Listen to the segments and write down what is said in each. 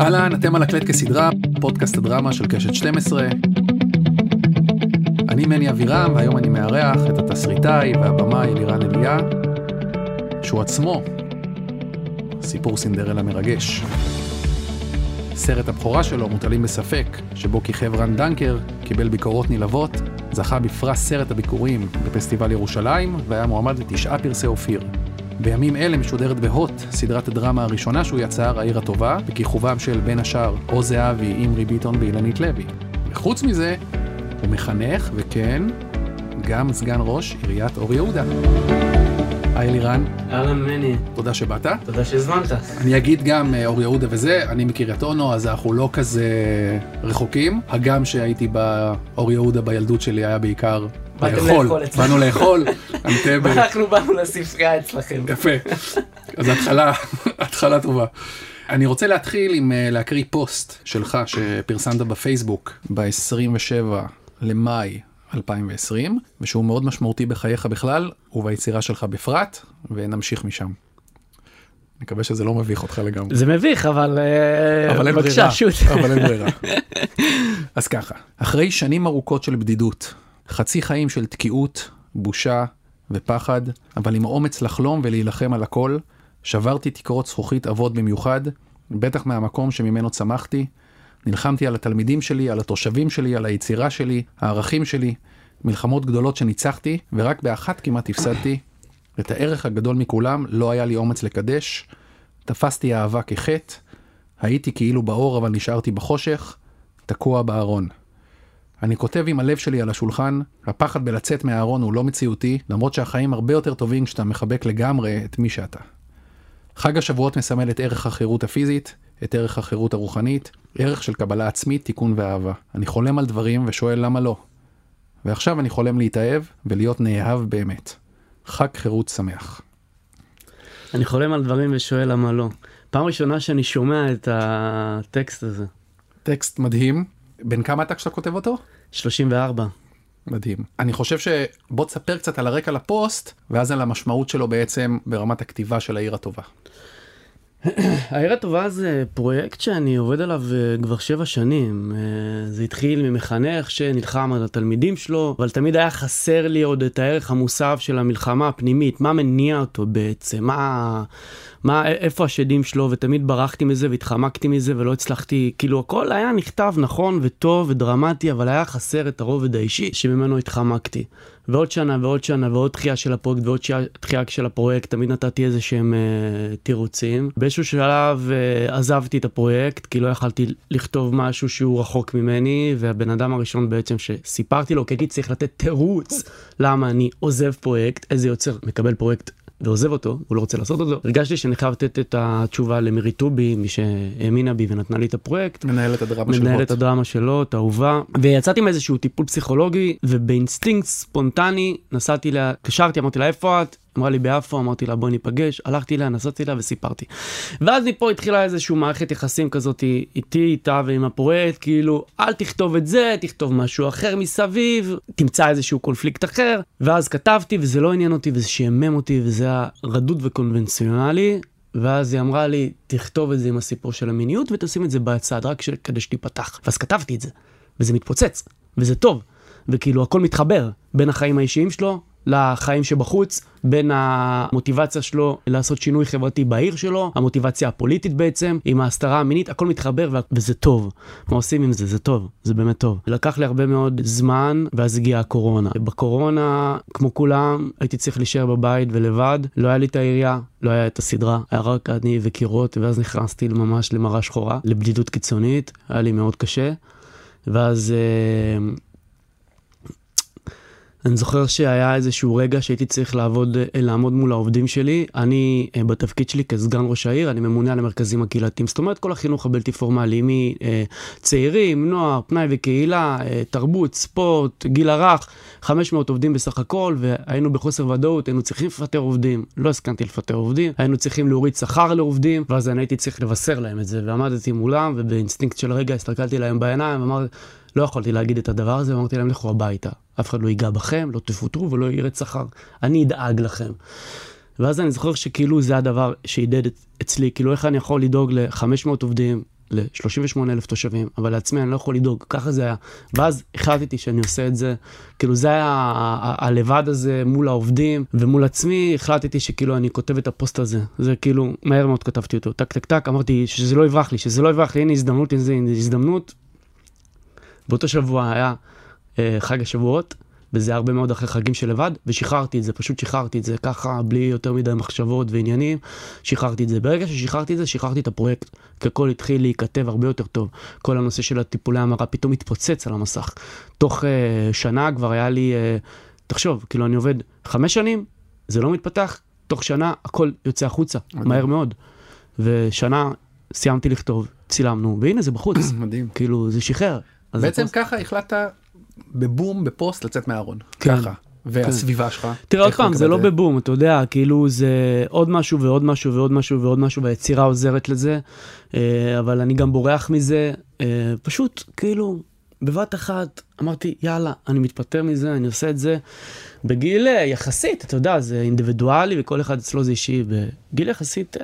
אהלן, אתם על הקלט כסדרה, פודקאסט הדרמה של קשת 12. אני מני אבירם, והיום אני מארח את התסריטאי והבמאי אלירן אליה, שהוא עצמו סיפור סינדרלה מרגש. סרט הבכורה שלו, מוטלים בספק, שבו כיכב רן דנקר, קיבל ביקורות נלהבות, זכה בפרס סרט הביקורים בפסטיבל ירושלים, והיה מועמד לתשעה פרסי אופיר. בימים אלה משודרת בהוט סדרת הדרמה הראשונה שהוא יצר, העיר הטובה, בכיכובם של בין השאר עוז זהבי, אימרי ביטון ואילנית לוי. וחוץ מזה, הוא מחנך, וכן, גם סגן ראש עיריית אור יהודה. היי אלירן, אהלן מני, תודה שבאת. תודה שהזמנת. אני אגיד גם אה, אור יהודה וזה, אני מקריית אונו, אז אנחנו לא כזה רחוקים. הגם שהייתי באור יהודה בילדות שלי היה בעיקר לאכול. באנו לאכול, אנטבה. אנחנו באנו לספרייה אצלכם. יפה. אז התחלה, התחלה טובה. אני רוצה להתחיל עם אה, להקריא פוסט שלך שפרסמת בפייסבוק ב-27 למאי 2020, ושהוא מאוד משמעותי בחייך בכלל וביצירה שלך בפרט, ונמשיך משם. מקווה שזה לא מביך אותך לגמרי. זה מביך, אבל אה, אבל אין ברירה. אבל אין ברירה. אז ככה, אחרי שנים ארוכות של בדידות, חצי חיים של תקיעות, בושה ופחד, אבל עם אומץ לחלום ולהילחם על הכל, שברתי תקרות זכוכית עבות במיוחד, בטח מהמקום שממנו צמחתי. נלחמתי על התלמידים שלי, על התושבים שלי, על היצירה שלי, הערכים שלי, מלחמות גדולות שניצחתי, ורק באחת כמעט הפסדתי. את הערך הגדול מכולם לא היה לי אומץ לקדש. תפסתי אהבה כחטא, הייתי כאילו באור אבל נשארתי בחושך, תקוע בארון. אני כותב עם הלב שלי על השולחן, הפחד בלצאת מהארון הוא לא מציאותי, למרות שהחיים הרבה יותר טובים כשאתה מחבק לגמרי את מי שאתה. חג השבועות מסמל את ערך החירות הפיזית, את ערך החירות הרוחנית, ערך של קבלה עצמית, תיקון ואהבה. אני חולם על דברים ושואל למה לא. ועכשיו אני חולם להתאהב ולהיות נאהב באמת. חג חירות שמח. אני חולם על דברים ושואל למה לא. פעם ראשונה שאני שומע את הטקסט הזה. טקסט מדהים. בן כמה אתה כשאתה כותב אותו? 34. מדהים. אני חושב שבוא תספר קצת על הרקע לפוסט, ואז על המשמעות שלו בעצם ברמת הכתיבה של העיר הטובה. העיר הטובה זה פרויקט שאני עובד עליו אה, כבר שבע שנים. אה, זה התחיל ממחנך שנלחם על התלמידים שלו, אבל תמיד היה חסר לי עוד את הערך המוסף של המלחמה הפנימית, מה מניע אותו בעצם, מה, מה, איפה השדים שלו, ותמיד ברחתי מזה והתחמקתי מזה ולא הצלחתי, כאילו הכל היה נכתב נכון וטוב ודרמטי, אבל היה חסר את הרובד האישי שממנו התחמקתי. ועוד שנה ועוד שנה ועוד דחייה של הפרויקט ועוד דחייה של הפרויקט, תמיד נתתי איזה שהם אה, תירוצים. באיזשהו שלב אה, עזבתי את הפרויקט, כי לא יכלתי לכתוב משהו שהוא רחוק ממני, והבן אדם הראשון בעצם שסיפרתי לו, כי הייתי צריך לתת תירוץ למה אני עוזב פרויקט, איזה יוצר מקבל פרויקט. ועוזב אותו, הוא לא רוצה לעשות אותו. הרגשתי שאני חייב לתת את התשובה למירי טובי, מי שהאמינה בי ונתנה לי את הפרויקט. מנהלת הדרמה של מנהל הוט. את הדרמה שלו, את האהובה, ויצאתי עם איזשהו טיפול פסיכולוגי, ובאינסטינקט ספונטני נסעתי לה, התקשרתי, אמרתי לה איפה את? אמרה לי ביפו, אמרתי לה בואי ניפגש, הלכתי אליה, נסעתי אליה וסיפרתי. ואז מפה התחילה איזושהי מערכת יחסים כזאת איתי, איתה ועם הפרויקט, כאילו, אל תכתוב את זה, תכתוב משהו אחר מסביב, תמצא איזשהו קונפליקט אחר, ואז כתבתי וזה לא עניין אותי וזה שעמם אותי וזה היה רדוד וקונבנציונלי, ואז היא אמרה לי, תכתוב את זה עם הסיפור של המיניות ותשים את זה בצד, רק כדי שתיפתח. ואז כתבתי את זה, וזה מתפוצץ, וזה טוב, וכאילו הכל מתחבר בין החיים האישיים שלו לחיים שבחוץ, בין המוטיבציה שלו לעשות שינוי חברתי בעיר שלו, המוטיבציה הפוליטית בעצם, עם ההסתרה המינית, הכל מתחבר וה- וזה טוב. מה עושים עם זה? זה טוב, זה באמת טוב. לקח לי הרבה מאוד זמן, ואז הגיעה הקורונה. בקורונה, כמו כולם, הייתי צריך להישאר בבית ולבד, לא היה לי את העירייה, לא היה את הסדרה, היה רק אני וקירות, ואז נכנסתי ממש למראה שחורה, לבדידות קיצונית, היה לי מאוד קשה. ואז אה, אני זוכר שהיה איזשהו רגע שהייתי צריך לעבוד, אה, לעמוד מול העובדים שלי. אני, אה, בתפקיד שלי כסגן ראש העיר, אני ממונה על המרכזים הקהילתיים. זאת אומרת, כל החינוך הבלתי פורמלי, מצעירים, נוער, פנאי וקהילה, אה, תרבות, ספורט, גיל הרך, 500 עובדים בסך הכל, והיינו בחוסר ודאות, היינו צריכים לפטר עובדים. לא הסכמתי לפטר עובדים, היינו צריכים להוריד שכר לעובדים, ואז אני הייתי צריך לבשר להם את זה, ועמדתי מולם, ובאינסטינקט של רגע הסתכלתי להם בעיניים, ואמרתי, לא יכולתי להגיד את הדבר הזה, ואמרתי להם, לכו הביתה. אף אחד לא ייגע בכם, לא תפוטרו ולא ירד שכר. אני אדאג לכם. ואז אני זוכר שכאילו זה הדבר שהדהד אצלי, כאילו איך אני יכול לדאוג ל-500 עובדים, ל-38 אלף תושבים, אבל לעצמי אני לא יכול לדאוג, ככה זה היה. ואז החלטתי שאני עושה את זה, כאילו זה היה הלבד הזה מול העובדים ומול עצמי, החלטתי שכאילו אני כותב את הפוסט הזה. זה כאילו, מהר מאוד כתבתי אותו, טק טק טק, אמרתי שזה לא יברח לי, שזה לא יברח לי, הנה הזדמנות, הנה הזדמנות. באותו שבוע היה חג השבועות, וזה הרבה מאוד אחרי חגים של לבד, ושחררתי את זה, פשוט שחררתי את זה ככה, בלי יותר מדי מחשבות ועניינים, שחררתי את זה. ברגע ששחררתי את זה, שחררתי את הפרויקט, כי הכל התחיל להיכתב הרבה יותר טוב. כל הנושא של הטיפולי המרה פתאום התפוצץ על המסך. תוך אה, שנה כבר היה לי, אה, תחשוב, כאילו אני עובד חמש שנים, זה לא מתפתח, תוך שנה הכל יוצא החוצה, מדהים. מהר מאוד. ושנה סיימתי לכתוב, צילמנו, והנה זה בחוץ, מדהים. כאילו זה שחרר. בעצם ככה החלטת בבום, בפוסט, לצאת מהארון. כן. ככה. והסביבה שלך. תראה עוד פעם, זה לא בבום, אתה יודע, כאילו זה עוד משהו ועוד משהו ועוד משהו ועוד משהו, והיצירה עוזרת לזה, אה, אבל אני גם בורח מזה, אה, פשוט כאילו, בבת אחת אמרתי, יאללה, אני מתפטר מזה, אני עושה את זה. בגיל אה, יחסית, אתה יודע, זה אינדיבידואלי וכל אחד אצלו זה אישי, בגיל יחסית,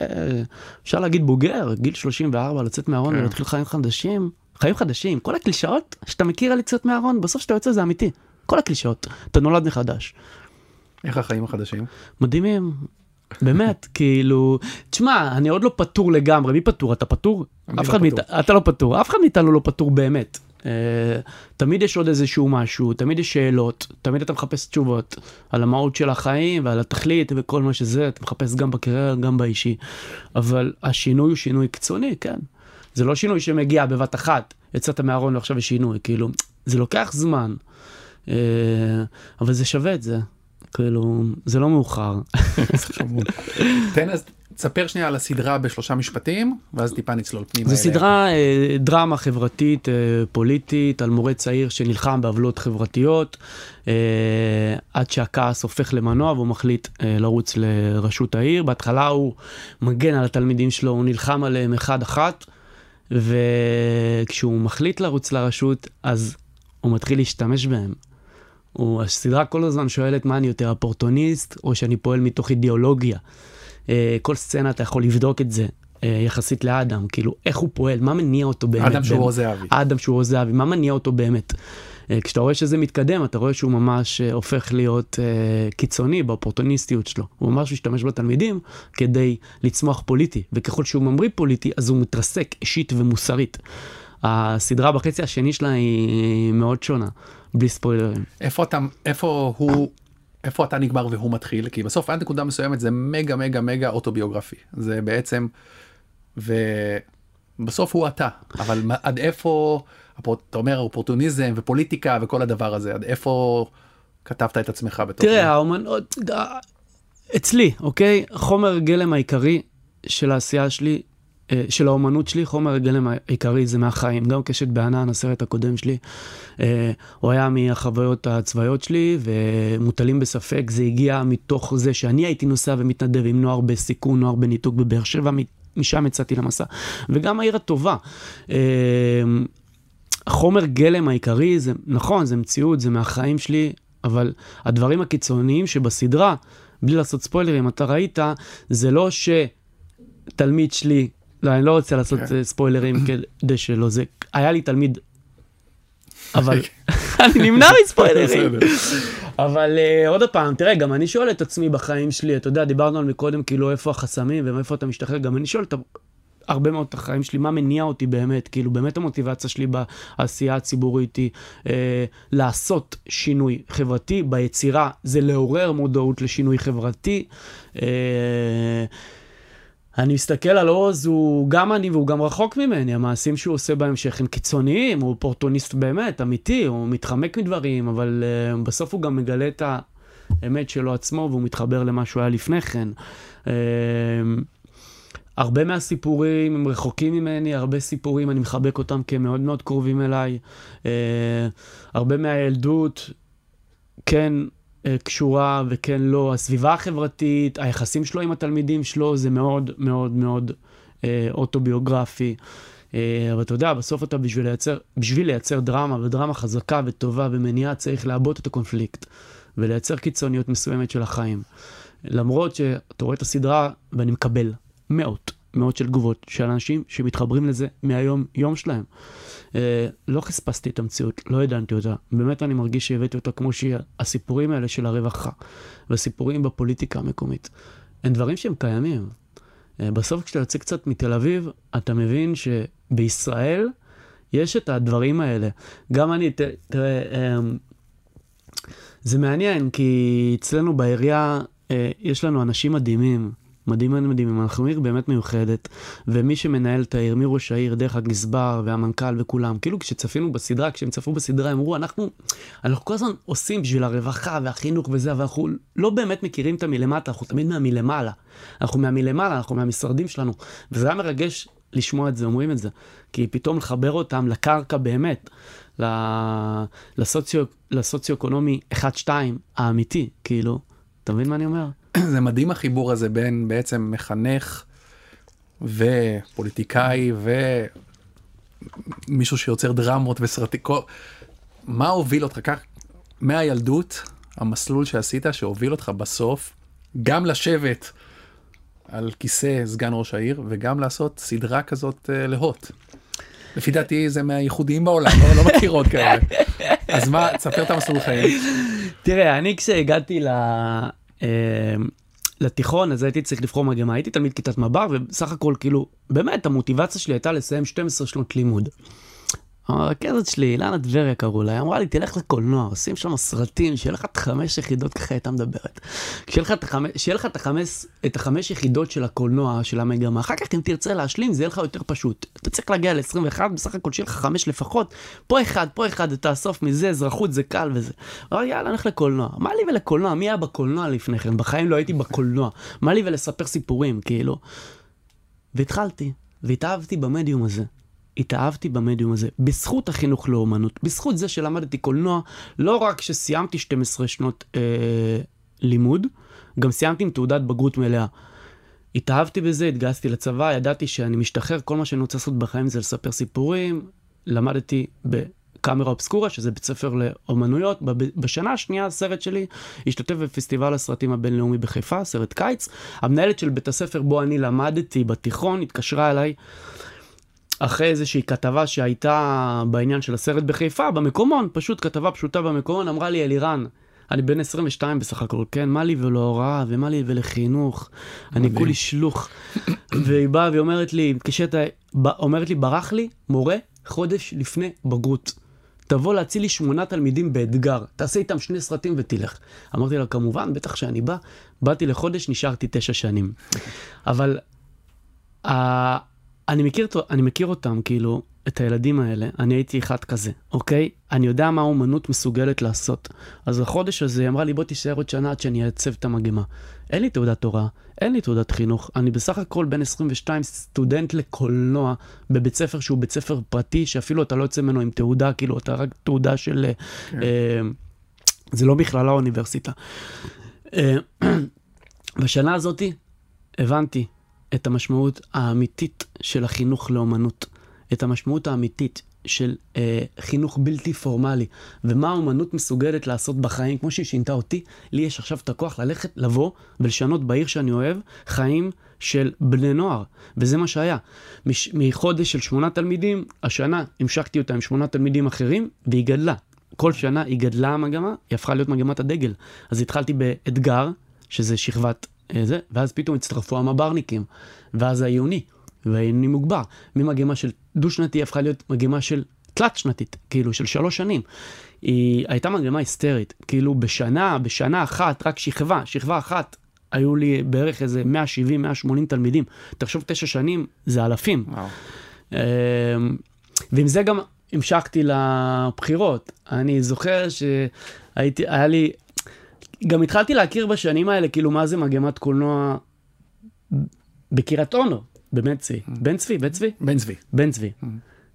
אפשר להגיד בוגר, גיל 34, לצאת מהארון כן. ולהתחיל חיים חדשים, חיים חדשים, כל הקלישאות שאתה מכיר על יציאות מהארון, בסוף שאתה יוצא זה אמיתי. כל הקלישאות, אתה נולד מחדש. איך החיים החדשים? מדהימים, באמת, כאילו, תשמע, אני עוד לא פטור לגמרי, מי פטור? אתה פטור? אף לא אחד. מאיתנו, אתה לא פטור, אף אחד מאיתנו לא פטור באמת. Uh, תמיד יש עוד איזשהו משהו, תמיד יש שאלות, תמיד אתה מחפש תשובות על המהות של החיים ועל התכלית וכל מה שזה, אתה מחפש גם בקריירה, גם באישי. אבל השינוי הוא שינוי קיצוני, כן. זה לא שינוי שמגיע בבת אחת, יצאת מהארון ועכשיו יש שינוי, כאילו, זה לוקח זמן, uh, אבל זה שווה את זה. כאילו, זה לא מאוחר. תן אז, תספר שנייה על הסדרה בשלושה משפטים, ואז טיפה נצלול פנימה. זו. סדרה אה, דרמה חברתית, אה, פוליטית, על מורה צעיר שנלחם בעוולות חברתיות, אה, עד שהכעס הופך למנוע והוא מחליט אה, לרוץ לראשות העיר. בהתחלה הוא מגן על התלמידים שלו, הוא נלחם עליהם אחד-אחת, וכשהוא מחליט לרוץ לרשות, אז הוא מתחיל להשתמש בהם. הוא, הסדרה כל הזמן שואלת מה אני יותר, אופורטוניסט, או שאני פועל מתוך אידיאולוגיה. אה, כל סצנה אתה יכול לבדוק את זה. אה, יחסית לאדם, כאילו איך הוא פועל, מה מניע אותו באמת. אדם שהוא. רוז זהבי. אדם שהוא רוז זהבי, מה מניע אותו באמת? אה, כשאתה רואה שזה מתקדם, אתה רואה שהוא ממש אה, הופך להיות אה, קיצוני באופורטוניסטיות שלו. הוא ממש משתמש בתלמידים כדי לצמוח פוליטי, וככל שהוא ממריא פוליטי, אז הוא מתרסק אישית ומוסרית. הסדרה בחצי השני שלה היא מאוד שונה, בלי ספוילרים. איפה אתה, איפה הוא, איפה אתה נגמר והוא מתחיל? כי בסוף עד נקודה מסוימת זה מגה מגה מגה אוטוביוגרפי. זה בעצם, ובסוף הוא אתה, אבל עד איפה, אתה אומר אופורטוניזם ופוליטיקה וכל הדבר הזה, עד איפה כתבת את עצמך בתוך תראה, זה? האומנות, אצלי, אוקיי? חומר גלם העיקרי של העשייה שלי, אה, של האומנות שלי, חומר הגלם העיקרי זה מהחיים. גם קשת בענן, הסרט הקודם שלי, אה, הוא היה מהחוויות הצבאיות שלי, ומוטלים בספק, זה הגיע מתוך זה שאני הייתי נוסע ומתנדב עם נוער בסיכון, נוער בניתוק בבאר שבע, משם יצאתי למסע. וגם העיר הטובה. החומר גלם העיקרי זה, נכון, זה מציאות, זה מהחיים שלי, אבל הדברים הקיצוניים שבסדרה, בלי לעשות ספוילרים, אתה ראית, זה לא שתלמיד שלי, לא, אני לא רוצה לעשות כן. אה, ספוילרים כדי שלא זה, היה לי תלמיד, אבל אני נמנע מספוילרים. אבל uh, עוד פעם, תראה, גם אני שואל את עצמי בחיים שלי, אתה יודע, דיברנו על מקודם, כאילו, איפה החסמים ומאיפה אתה משתחרר, גם אני שואל את הרבה מאוד את החיים שלי, מה מניע אותי באמת, כאילו, באמת המוטיבציה שלי בעשייה הציבורית היא אה, לעשות שינוי חברתי, ביצירה זה לעורר מודעות לשינוי חברתי. אה, אני מסתכל על עוז, הוא גם אני והוא גם רחוק ממני, המעשים שהוא עושה בהמשך הם קיצוניים, הוא אופורטוניסט באמת, אמיתי, הוא מתחמק מדברים, אבל uh, בסוף הוא גם מגלה את האמת שלו עצמו והוא מתחבר למה שהוא היה לפני כן. Uh, הרבה מהסיפורים הם רחוקים ממני, הרבה סיפורים אני מחבק אותם כמאוד מאוד קרובים אליי. Uh, הרבה מהילדות, כן, אה, קשורה וכן לא. הסביבה החברתית, היחסים שלו עם התלמידים שלו, זה מאוד מאוד מאוד אה, אוטוביוגרפי. אה, אבל אתה יודע, בסוף אתה בשביל לייצר, בשביל לייצר דרמה, ודרמה חזקה וטובה ומניעה, צריך לעבות את הקונפליקט, ולייצר קיצוניות מסוימת של החיים. למרות שאתה רואה את הסדרה, ואני מקבל מאות, מאות של תגובות של אנשים שמתחברים לזה מהיום יום שלהם. אה, לא חספסתי את המציאות, לא ידעתי אותה. באמת אני מרגיש שהבאתי אותה כמו שהיא. הסיפורים האלה של הרווחה והסיפורים בפוליטיקה המקומית, הם דברים שהם קיימים. אה, בסוף כשאתה יוצא קצת מתל אביב, אתה מבין שבישראל יש את הדברים האלה. גם אני, תראה, אמ, זה מעניין, כי אצלנו בעירייה אה, יש לנו אנשים מדהימים. מדהימים מדהימים, אנחנו עיר באמת מיוחדת, ומי שמנהל את העיר, מראש העיר, דרך הגזבר והמנכ"ל וכולם, כאילו כשצפינו בסדרה, כשהם צפו בסדרה, הם אמרו, אנחנו, אנחנו כל הזמן עושים בשביל הרווחה והחינוך וזה, אבל אנחנו לא באמת מכירים את המלמטה, אנחנו תמיד מהמלמעלה. אנחנו מהמלמעלה, אנחנו מהמשרדים שלנו, וזה היה מרגש לשמוע את זה, אומרים את זה, כי פתאום לחבר אותם לקרקע באמת, לסוציו, לסוציו-אקונומי 1-2 האמיתי, כאילו, אתה מבין מה אני אומר? זה מדהים החיבור הזה בין בעצם מחנך ופוליטיקאי ומישהו שיוצר דרמות וסרטים. מה הוביל אותך כך מהילדות המסלול שעשית שהוביל אותך בסוף גם לשבת על כיסא סגן ראש העיר וגם לעשות סדרה כזאת uh, להוט. לפי דעתי זה מהייחודיים בעולם, לא, לא מכיר עוד כאלה. אז מה, תספר את המסלול חיים. תראה, אני כשהגעתי ל... אה, לתיכון, אז הייתי צריך לבחור מגמה, הייתי תלמיד כיתת מב"ר, ובסך הכל, כאילו, באמת, המוטיבציה שלי הייתה לסיים 12 שנות לימוד. הרכזת שלי, אילנה טבריה קראו לה, היא אמרה לי, תלך לקולנוע, עושים שם סרטים, שיהיה לך את חמש יחידות, ככה הייתה מדברת. שיהיה לך את החמש, את החמש יחידות של הקולנוע, של המגמה, אחר כך אם תרצה להשלים, זה יהיה לך יותר פשוט. אתה צריך להגיע ל-21, בסך הכל שיהיה לך חמש לפחות, פה אחד, פה אחד, תאסוף מזה, אזרחות זה קל וזה. אמר יאללה, נלך לקולנוע. מה לי ולקולנוע? מי היה בקולנוע לפני כן? בחיים לא הייתי בקולנוע. מה לי ולספר סיפורים, כאילו? והתחלתי, והתאהבתי במדיום הזה. התאהבתי במדיום הזה, בזכות החינוך לאומנות, בזכות זה שלמדתי קולנוע, לא רק שסיימתי 12 שנות אה, לימוד, גם סיימתי עם תעודת בגרות מלאה. התאהבתי בזה, התגייסתי לצבא, ידעתי שאני משתחרר, כל מה שאני רוצה לעשות בחיים זה לספר סיפורים. למדתי בקאמרה אובסקורה, שזה בית ספר לאומנויות. בשנה השנייה הסרט שלי השתתף בפסטיבל הסרטים הבינלאומי בחיפה, סרט קיץ. המנהלת של בית הספר בו אני למדתי בתיכון התקשרה אליי. אחרי איזושהי כתבה שהייתה בעניין של הסרט בחיפה, במקומון, פשוט כתבה פשוטה במקומון, אמרה לי אלירן, אני בן 22 בסך הכל, כן, מה לי ולהוראה, ומה לי ולחינוך, אני כולי שלוך. והיא באה והיא אומרת לי, מתקשרת, אומרת לי, ברח לי מורה חודש לפני בגרות. תבוא להציל לי שמונה תלמידים באתגר, תעשה איתם שני סרטים ותלך. אמרתי לה, כמובן, בטח שאני בא. באתי לחודש, נשארתי תשע שנים. אבל אני מכיר, אני מכיר אותם, כאילו, את הילדים האלה, אני הייתי אחד כזה, אוקיי? אני יודע מה האומנות מסוגלת לעשות. אז החודש הזה היא אמרה לי, בוא תישאר עוד שנה עד שאני אעצב את המגמה. אין לי תעודת תורה, אין לי תעודת חינוך, אני בסך הכל בן 22 סטודנט לקולנוע בבית ספר שהוא בית ספר פרטי, שאפילו אתה לא יוצא ממנו עם תעודה, כאילו, אתה רק תעודה של... כן. אה, זה לא בכלל האוניברסיטה. אה, בשנה הזאתי הבנתי את המשמעות האמיתית של החינוך לאומנות, את המשמעות האמיתית של אה, חינוך בלתי פורמלי, ומה האומנות מסוגלת לעשות בחיים, כמו שהיא שינתה אותי, לי יש עכשיו את הכוח ללכת, לבוא ולשנות בעיר שאני אוהב, חיים של בני נוער, וזה מה שהיה. מש, מחודש של שמונה תלמידים, השנה המשכתי אותה עם שמונה תלמידים אחרים, והיא גדלה. כל שנה היא גדלה המגמה, היא הפכה להיות מגמת הדגל. אז התחלתי באתגר, שזה שכבת זה, ואז פתאום הצטרפו המברניקים, ואז העיוני, והעיוני מוגבר. ממגמה של דו-שנתי הפכה להיות מגמה של תלת-שנתית, כאילו של שלוש שנים. היא הייתה מגמה היסטרית, כאילו בשנה, בשנה אחת, רק שכבה, שכבה אחת, היו לי בערך איזה 170-180 תלמידים. תחשוב, תשע שנים זה אלפים. וואו. אמ, ועם זה גם המשכתי לבחירות. אני זוכר שהייתי, היה לי, גם התחלתי להכיר בשנים האלה, כאילו, מה זה מגמת קולנוע בקריית אונו, בבן צבי. Mm. בן צבי, בן צבי? בן צבי. בן צבי. Mm.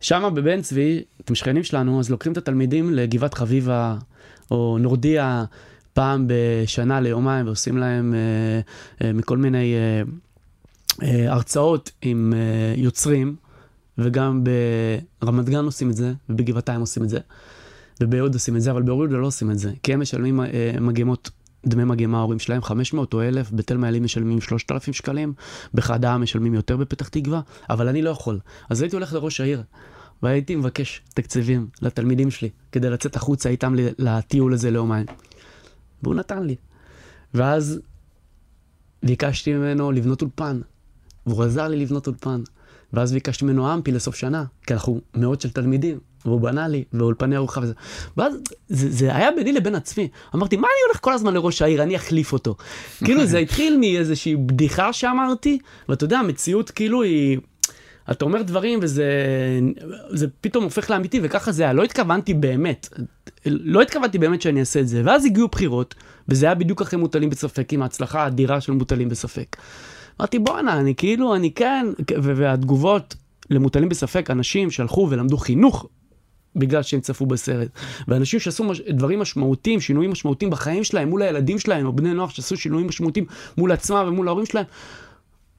שם בבן צבי, אתם שכנים שלנו, אז לוקחים את התלמידים לגבעת חביבה, או נורדיה, פעם בשנה ליומיים, ועושים להם אה, אה, מכל מיני אה, אה, הרצאות עם אה, יוצרים, וגם ברמת גן עושים את זה, ובגבעתיים עושים את זה. וביהוד עושים את זה, אבל באור יהודה לא עושים את זה, כי הם משלמים אה, מגמות דמי מגמה ההורים שלהם 500 או 1,000, בתל מעלים משלמים 3,000 שקלים, בחד העם משלמים יותר בפתח תקווה, אבל אני לא יכול. אז הייתי הולך לראש העיר, והייתי מבקש תקציבים לתלמידים שלי, כדי לצאת החוצה איתם לטיול הזה ליומיים. והוא נתן לי. ואז ביקשתי ממנו לבנות אולפן, והוא עזר לי לבנות אולפן. ואז ביקשתי ממנו אמפי לסוף שנה, כי אנחנו מאות של תלמידים, והוא בנה לי, ואולפני ארוחה וזה. ואז זה, זה היה ביני לבין עצמי. אמרתי, מה אני הולך כל הזמן לראש העיר, אני אחליף אותו. כאילו זה התחיל מאיזושהי בדיחה שאמרתי, ואתה יודע, המציאות כאילו היא... אתה אומר דברים וזה זה פתאום הופך לאמיתי, וככה זה היה. לא התכוונתי באמת, לא התכוונתי באמת שאני אעשה את זה. ואז הגיעו בחירות, וזה היה בדיוק אחרי מוטלים בספק, עם ההצלחה האדירה של מוטלים בספק. אמרתי, בואנה, אני כאילו, אני כן, והתגובות למוטלים בספק, אנשים שהלכו ולמדו חינוך בגלל שהם צפו בסרט. ואנשים שעשו מש... דברים משמעותיים, שינויים משמעותיים בחיים שלהם, מול הילדים שלהם, או בני נוער שעשו שינויים משמעותיים מול עצמם ומול ההורים שלהם.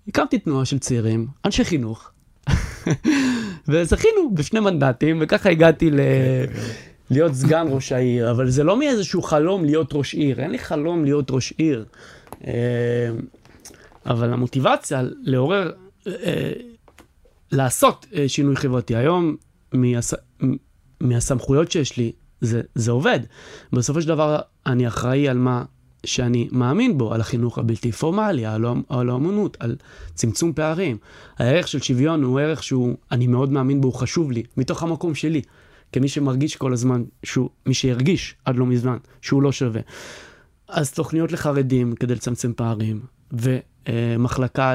הקמתי תנועה של צעירים, אנשי חינוך, וזכינו בשני מנדטים, וככה הגעתי ל... להיות סגן ראש העיר, אבל זה לא מאיזשהו חלום להיות ראש עיר, אין לי חלום להיות ראש עיר. אה, אבל המוטיבציה לעורר, אה, לעשות אה, שינוי חברתי היום. מהסמכויות שיש לי, זה, זה עובד. בסופו של דבר אני אחראי על מה שאני מאמין בו, על החינוך הבלתי פורמלי, על, על האמנות, על צמצום פערים. הערך של שוויון הוא ערך שהוא, אני מאוד מאמין בו, הוא חשוב לי, מתוך המקום שלי, כמי שמרגיש כל הזמן, שהוא, מי שהרגיש עד לא מזמן, שהוא לא שווה. אז תוכניות לחרדים כדי לצמצם פערים, ומחלקה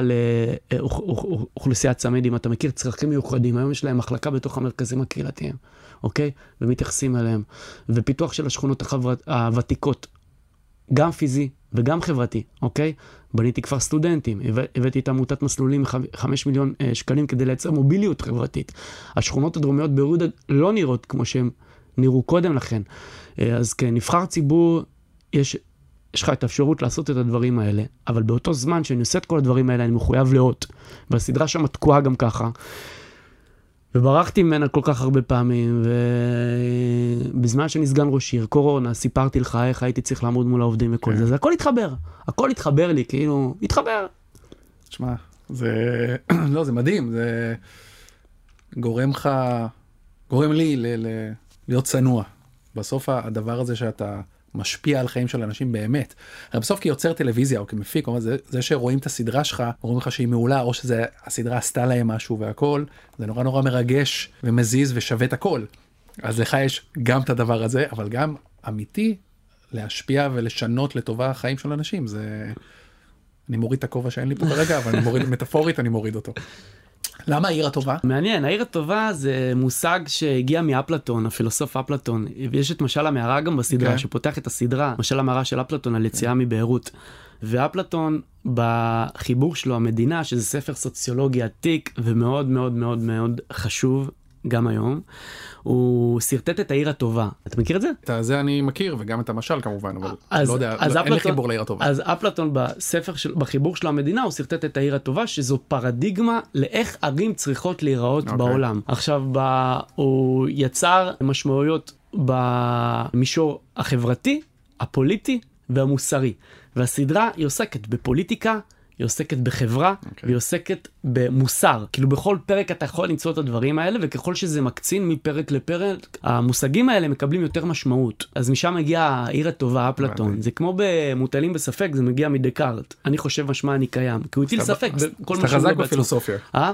לאוכלוסיית צמד, אם אתה מכיר צרכים מיוחדים, היום יש להם מחלקה בתוך המרכזים הקהילתיים, אוקיי? ומתייחסים אליהם. ופיתוח של השכונות הוותיקות, גם פיזי וגם חברתי, אוקיי? בניתי כפר סטודנטים, הבאתי את עמותת מסלולים 5 מיליון אה, שקלים כדי לייצר מוביליות חברתית. השכונות הדרומיות ביהודה לא נראות כמו שהן נראו קודם לכן. אה, אז כנבחר ציבור, יש יש לך את האפשרות לעשות את הדברים האלה, אבל באותו זמן שאני עושה את כל הדברים האלה, אני מחויב לאות. והסדרה שם תקועה גם ככה. וברחתי ממנה כל כך הרבה פעמים, ובזמן שאני סגן ראש עיר, קורונה, סיפרתי לך איך הייתי צריך לעמוד מול העובדים וכל כן. זה, אז הכל התחבר. הכל התחבר לי, כאילו, התחבר. תשמע, זה, לא, זה מדהים, זה גורם לך, גורם לי ל... ל... להיות צנוע. בסוף הדבר הזה שאתה משפיע על חיים של אנשים באמת. הרי בסוף כיוצר טלוויזיה או כמפיק, או זה, זה שרואים את הסדרה שלך, אומרים לך שהיא מעולה, או שהסדרה עשתה להם משהו והכל, זה נורא נורא מרגש ומזיז ושווה את הכל. אז לך יש גם את הדבר הזה, אבל גם אמיתי להשפיע ולשנות לטובה החיים של אנשים, זה... אני מוריד את הכובע שאין לי פה כרגע, אבל אני מוריד, מטאפורית אני מוריד אותו. למה העיר הטובה? מעניין, העיר הטובה זה מושג שהגיע מאפלטון, הפילוסוף אפלטון. ויש את משל המערה גם בסדרה, okay. כן. שפותח את הסדרה, משל המערה של אפלטון על יציאה okay. כן. מביירות. ואפלטון בחיבור שלו, המדינה, שזה ספר סוציולוגי עתיק ומאוד מאוד מאוד מאוד חשוב, גם היום, הוא שרטט את העיר הטובה. אתה מכיר את זה? את זה אני מכיר, וגם את המשל כמובן, אבל אז, לא יודע, אז לא, אפלטון, אין לי חיבור לעיר הטובה. אז אפלטון בספר של, בחיבור של המדינה, הוא שרטט את העיר הטובה, שזו פרדיגמה לאיך ערים צריכות להיראות okay. אוקיי. בעולם. עכשיו, ב, הוא יצר משמעויות במישור החברתי, הפוליטי והמוסרי. והסדרה היא עוסקת בפוליטיקה, היא עוסקת בחברה, okay. אוקיי. והיא עוסקת במוסר. כאילו בכל פרק אתה יכול למצוא את הדברים האלה, וככל שזה מקצין מפרק לפרק, המושגים האלה מקבלים יותר משמעות. אז משם מגיעה העיר הטובה, אפלטון. זה כמו במוטלים בספק, זה מגיע מדקארט. אני חושב משמע אני קיים. כי הוא הטיל ספק בכל מה שהוא חזק בפילוסופיה. אה?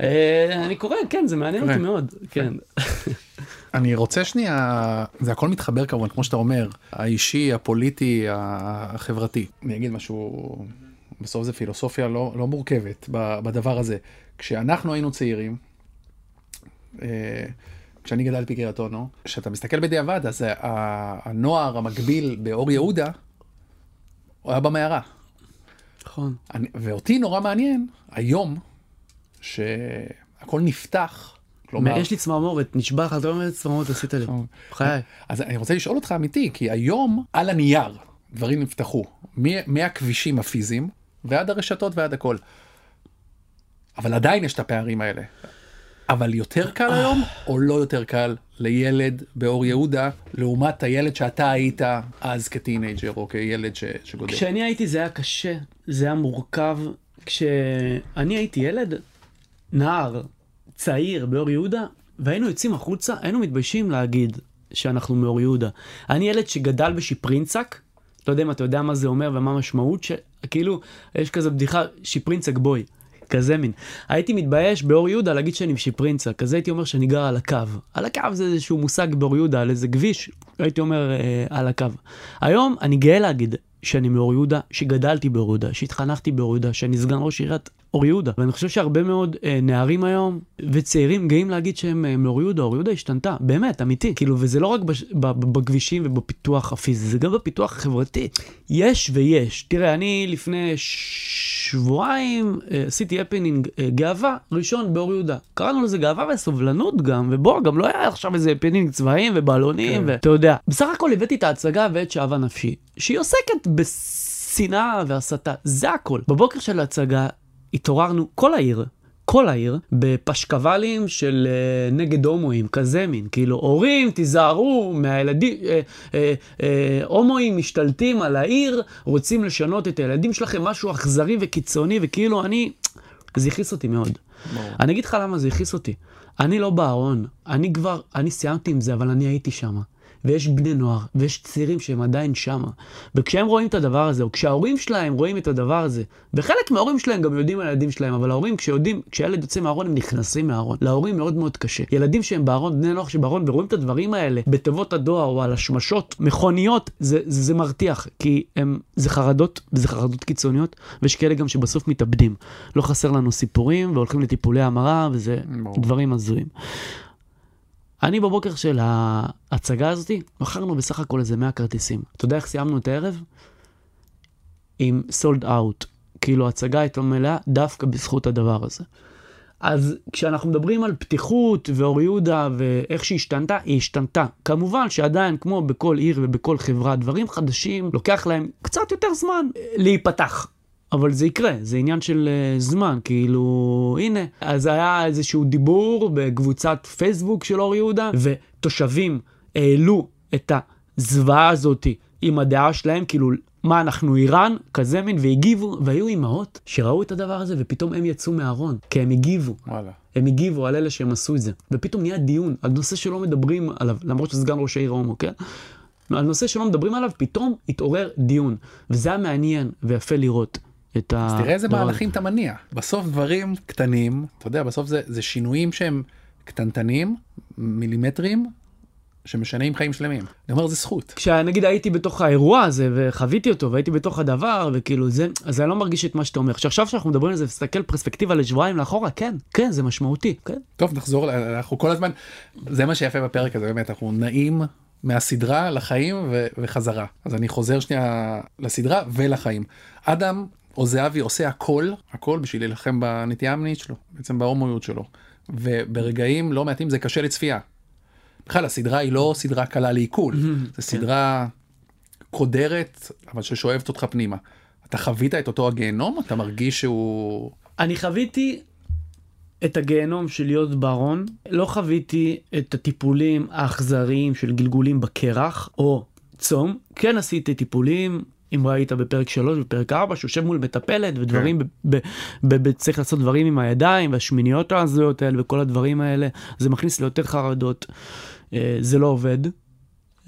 אה? אני קורא, כן, זה מעניין אותי מאוד. כן. אני רוצה שנייה, זה הכל מתחבר כמובן, כמו שאתה אומר, האישי, הפוליטי, החברתי. אני אגיד משהו בסוף זה פילוסופיה לא, לא מורכבת בדבר הזה. כשאנחנו היינו צעירים, אה, כשאני גדלתי קריית אונו, כשאתה מסתכל בדיעבד, אז הנוער המקביל באור יהודה, הוא היה במערה. נכון. ואותי נורא מעניין, היום, שהכל נפתח, כלומר... יש לי צמרמורת, נשבע לך, אתה לא אומר צמרמורת עשית לי. נכון. חיי. אז אני רוצה לשאול אותך אמיתי, כי היום, על הנייר, דברים נפתחו. מהכבישים הפיזיים ועד הרשתות ועד הכל. אבל עדיין יש את הפערים האלה. אבל יותר קל היום, או לא יותר קל לילד באור יהודה, לעומת הילד שאתה היית אז כטינג'ר, או כילד ש... שגודל? כשאני הייתי זה היה קשה, זה היה מורכב. כשאני הייתי ילד, נער, צעיר באור יהודה, והיינו יוצאים החוצה, היינו מתביישים להגיד שאנחנו מאור יהודה. אני ילד שגדל בשיפרינצק, לא יודע אם אתה יודע מה זה אומר ומה המשמעות, שכאילו, יש כזה בדיחה, שיפרינצק בוי. כזה מין. הייתי מתבייש באור יהודה להגיד שאני משיפרינצק, כזה הייתי אומר שאני גר על הקו. על הקו זה איזשהו מושג באור יהודה, על איזה כביש, הייתי אומר אה, על הקו. היום אני גאה להגיד שאני מאור יהודה, שגדלתי באור יהודה, שהתחנכתי באור יהודה, שאני סגן ראש עיריית אור יהודה. ואני חושב שהרבה מאוד אה, נערים היום וצעירים גאים להגיד שהם אה, מאור יהודה, אור יהודה השתנתה, באמת, אמיתי. כאילו, וזה לא רק בש, ב, ב, בכבישים ובפיתוח הפיזי, זה גם בפיתוח החברתי. יש ויש. תראה, אני לפני שבועיים אה, עשיתי הפנינג אה, גאווה ראשון באור יהודה. קראנו לזה גאווה וסובלנות גם, ובוא, גם לא היה עכשיו איזה הפנינג צבעים ובלונים, כן. ואתה יודע. בסך הכל הבאתי את ההצגה ואת שאהבה נפשי, שהיא עוסקת בשנאה והסתה, זה הכל. בבוקר של ההצגה התעוררנו, כל העיר, כל העיר, בפשקבלים של uh, נגד הומואים, כזה מין. כאילו, הורים, תיזהרו מהילדים, uh, uh, uh, הומואים משתלטים על העיר, רוצים לשנות את הילדים שלכם, משהו אכזרי וקיצוני, וכאילו, אני, זה הכעיס אותי מאוד. בוא. אני אגיד לך למה זה הכעיס אותי. אני לא בארון, אני כבר, אני סיימתי עם זה, אבל אני הייתי שם. ויש בני נוער, ויש צעירים שהם עדיין שם. וכשהם רואים את הדבר הזה, או כשההורים שלהם רואים את הדבר הזה, וחלק מההורים שלהם גם יודעים על הילדים שלהם, אבל ההורים, כשיודעים, כשילד יוצא מהארון, הם נכנסים מהארון. להורים מאוד מאוד קשה. ילדים שהם בארון, בני נוער שבארון, ורואים את הדברים האלה בתיבות הדואר או על השמשות, מכוניות, זה, זה, זה מרתיח, כי הם, זה חרדות, וזה חרדות קיצוניות, ויש כאלה גם שבסוף מתאבדים. לא חסר לנו סיפורים, והולכים לטיפולי המרה, וזה דברים הזויים. אני בבוקר של ההצגה הזאתי, מכרנו בסך הכל איזה 100 כרטיסים. אתה יודע איך סיימנו את הערב? עם סולד אאוט. כאילו ההצגה הייתה מלאה דווקא בזכות הדבר הזה. אז כשאנחנו מדברים על פתיחות ואור יהודה ואיך שהיא השתנתה, היא השתנתה. כמובן שעדיין, כמו בכל עיר ובכל חברה, דברים חדשים, לוקח להם קצת יותר זמן להיפתח. אבל זה יקרה, זה עניין של uh, זמן, כאילו, הנה. אז היה איזשהו דיבור בקבוצת פייסבוק של אור יהודה, ותושבים העלו את הזוועה הזאת עם הדעה שלהם, כאילו, מה, אנחנו איראן? כזה מין, והגיבו, והיו אימהות שראו את הדבר הזה, ופתאום הם יצאו מהארון, כי הם הגיבו. וואלה. הם הגיבו על אלה שהם עשו את זה. ופתאום נהיה דיון על נושא שלא מדברים עליו, למרות שסגן ראש העיר הומו, כן? על נושא שלא מדברים עליו, פתאום התעורר דיון. וזה היה מעניין ויפה לראות. את ה... אז תראה איזה מהלכים אתה מניע. בסוף דברים קטנים, אתה יודע, בסוף זה, זה שינויים שהם קטנטנים, מילימטרים, שמשנים חיים שלמים. אני אומר, זה זכות. כשנגיד הייתי בתוך האירוע הזה וחוויתי אותו והייתי בתוך הדבר וכאילו זה, אז אני לא מרגיש את מה שאתה אומר. עכשיו שאנחנו מדברים על זה, תסתכל פרספקטיבה לשבועיים לאחורה, כן, כן, זה משמעותי, כן. טוב, נחזור, אנחנו כל הזמן, זה מה שיפה בפרק הזה, באמת, אנחנו נעים מהסדרה לחיים ו- וחזרה. אז אני חוזר שנייה לסדרה ולחיים. אדם או זהבי עושה הכל, הכל בשביל להילחם בנטייה המינית שלו, בעצם בהומואיות שלו. וברגעים לא מעטים זה קשה לצפייה. בכלל הסדרה היא לא סדרה קלה לעיכול, זו כן. סדרה קודרת, אבל ששואבת אותך פנימה. אתה חווית את אותו הגיהנום? אתה מרגיש שהוא... אני חוויתי את הגיהנום של להיות בארון, לא חוויתי את הטיפולים האכזריים של גלגולים בקרח או צום. כן עשיתי טיפולים אם ראית בפרק 3 בפרק 4 שיושב מול מטפלת ודברים, כן. צריך לעשות דברים עם הידיים והשמיניות ההזויות האלה וכל הדברים האלה, זה מכניס ליותר חרדות. אה, זה לא עובד,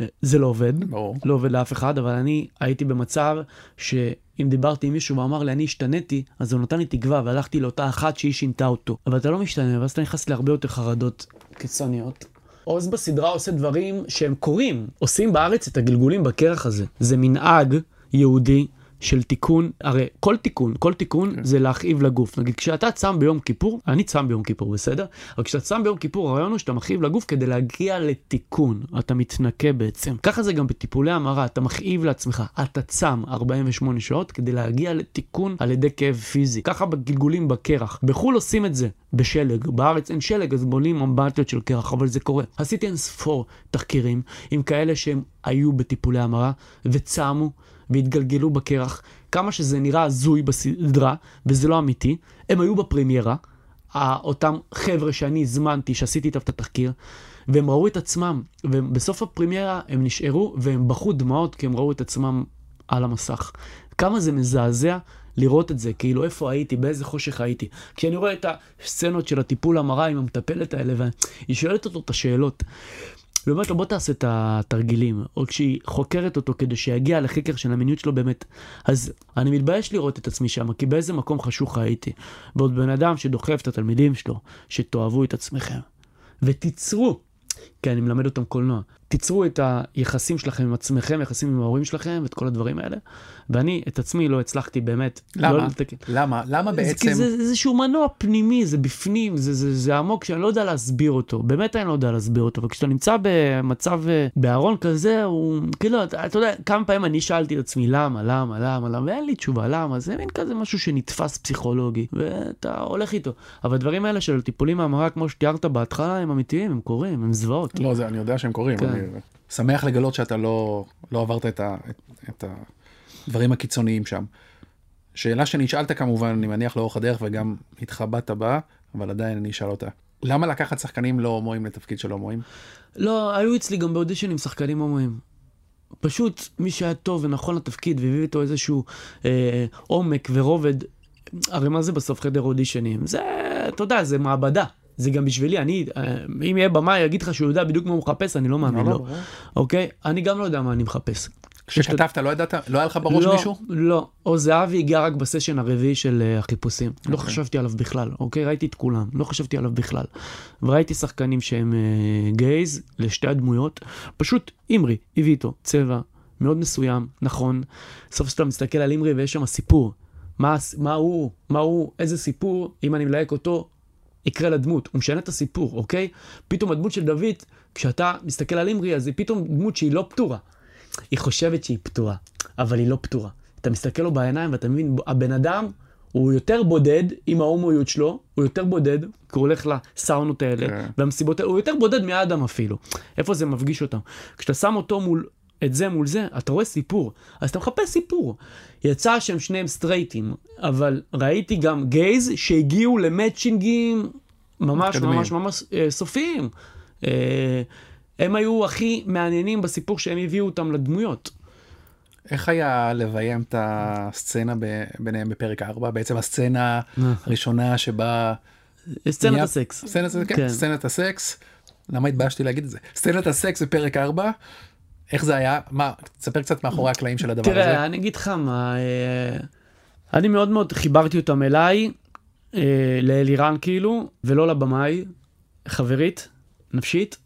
אה, זה לא עובד, ברור. לא עובד לאף אחד, אבל אני הייתי במצב שאם דיברתי עם מישהו ואמר לי אני השתניתי, אז הוא נתן לי תקווה והלכתי לאותה אחת שהיא שינתה אותו. אבל אתה לא משתנה, ואז אתה נכנס להרבה יותר חרדות קיצוניות. עוז בסדרה עושה דברים שהם קורים, עושים בארץ את הגלגולים בקרח הזה. זה מנהג יהודי של תיקון, הרי כל תיקון, כל תיקון כן. זה להכאיב לגוף. נגיד, כשאתה צם ביום כיפור, אני צם ביום כיפור, בסדר? אבל כשאתה צם ביום כיפור, הרעיון הוא שאתה מכאיב לגוף כדי להגיע לתיקון. אתה מתנקה בעצם. ככה זה גם בטיפולי המרה, אתה מכאיב לעצמך. אתה צם 48 שעות כדי להגיע לתיקון על ידי כאב פיזי. ככה בגלגולים בקרח. בחו"ל עושים את זה בשלג. בארץ אין שלג, אז בונים אמבטיות של קרח, אבל זה קורה. עשיתי אין ספור תחקירים עם כאלה שהם היו בטיפולי המרה וצמו. והתגלגלו בקרח, כמה שזה נראה הזוי בסדרה, וזה לא אמיתי, הם היו בפרמיירה, אותם חבר'ה שאני הזמנתי, שעשיתי איתם את התחקיר, והם ראו את עצמם, ובסוף הפרימיירה הם נשארו והם בכו דמעות כי הם ראו את עצמם על המסך. כמה זה מזעזע לראות את זה, כאילו איפה הייתי, באיזה חושך הייתי. כשאני רואה את הסצנות של הטיפול המרה עם המטפלת האלה, והיא שואלת אותו את השאלות. היא אומרת לו בוא תעשה את התרגילים, או כשהיא חוקרת אותו כדי שיגיע לחקר של המיניות שלו באמת. אז אני מתבייש לראות את עצמי שם, כי באיזה מקום חשוך הייתי. ועוד בן אדם שדוחף את התלמידים שלו, שתאהבו את עצמכם. ותיצרו, כי אני מלמד אותם קולנוע, תיצרו את היחסים שלכם עם עצמכם, יחסים עם ההורים שלכם, ואת כל הדברים האלה. ואני את עצמי לא הצלחתי באמת. למה? לא לתקן. למה? למה בעצם? זה, כי זה איזשהו מנוע פנימי, זה בפנים, זה, זה, זה עמוק שאני לא יודע להסביר אותו. באמת אני לא יודע להסביר אותו. וכשאתה נמצא במצב, אה, בארון כזה, הוא, כאילו, אתה, אתה יודע, כמה פעמים אני שאלתי את עצמי למה, למה, למה, למה, ואין לי תשובה, למה, זה מין כזה משהו שנתפס פסיכולוגי, ואתה הולך איתו. אבל הדברים האלה של טיפולים מהמרה, כמו שתיארת בהתחלה, הם אמיתיים, הם קורים, הם זוועות. לא, זה, אני יודע שהם קורים. כן. אני שמח לגלות שאתה לא, לא עברת את, ה, את, את הדברים הקיצוניים שם. שאלה שנשאלת כמובן, אני מניח לאורך הדרך וגם התחבאת בה, אבל עדיין אני אשאל אותה. למה לקחת שחקנים לא הומואים לתפקיד של הומואים? לא, היו אצלי גם באודישנים שחקנים הומואים. פשוט מי שהיה טוב ונכון לתפקיד והביא איתו איזשהו אה, עומק ורובד, הרי מה זה בסוף חדר אודישנים? זה, אתה יודע, זה מעבדה. זה גם בשבילי, אני, אה, אם יהיה במאי יגיד לך שהוא יודע בדיוק מה הוא מחפש, אני לא מאמין לא, לו. ברור. אוקיי? אני גם לא יודע מה אני מחפש. כשכתבת לא ידעת? לא היה לך בראש לא, מישהו? לא. או זהבי הגיע רק בסשן הרביעי של אה, החיפושים. לא אוקיי. חשבתי עליו בכלל, אוקיי? ראיתי את כולם, לא חשבתי עליו בכלל. וראיתי שחקנים שהם אה, גייז לשתי הדמויות. פשוט אימרי הביא איתו צבע מאוד מסוים, נכון. סוף סוף אתה מסתכל על אימרי ויש שם סיפור. מה הוא, מה הוא, איזה סיפור, אם אני מלהק אותו, יקרה לדמות. הוא משנה את הסיפור, אוקיי? פתאום הדמות של דוד, כשאתה מסתכל על אימרי, אז היא פתאום דמות שהיא לא פתורה. היא חושבת שהיא פתורה, אבל היא לא פתורה. אתה מסתכל לו בעיניים ואתה מבין, הבן אדם הוא יותר בודד עם ההומואיות שלו, הוא יותר בודד, כי הוא הולך לסאונות האלה, כן. והמסיבות האלה, הוא יותר בודד מאדם אפילו. איפה זה מפגיש אותם? כשאתה שם אותו מול, את זה מול זה, אתה רואה סיפור. אז אתה מחפש סיפור. יצא שהם שניהם סטרייטים, אבל ראיתי גם גייז שהגיעו למצ'ינגים ממש מתקדמים. ממש ממש אה, סופיים. אה, הם היו הכי מעניינים בסיפור שהם הביאו אותם לדמויות. איך היה לביים את הסצנה ב- ביניהם בפרק 4? בעצם הסצנה הראשונה שבה... סצנת נהיה- הסקס. סצנת, כן, כן. סצנת הסקס. למה התביישתי להגיד את זה? סצנת הסקס בפרק 4, איך זה היה? מה, תספר קצת מאחורי הקלעים של הדבר הזה. תראה, אני אגיד לך מה, אה, אני מאוד מאוד חיברתי אותם אליי, אה, לאלירן כאילו, ולא לבמאי, חברית, נפשית,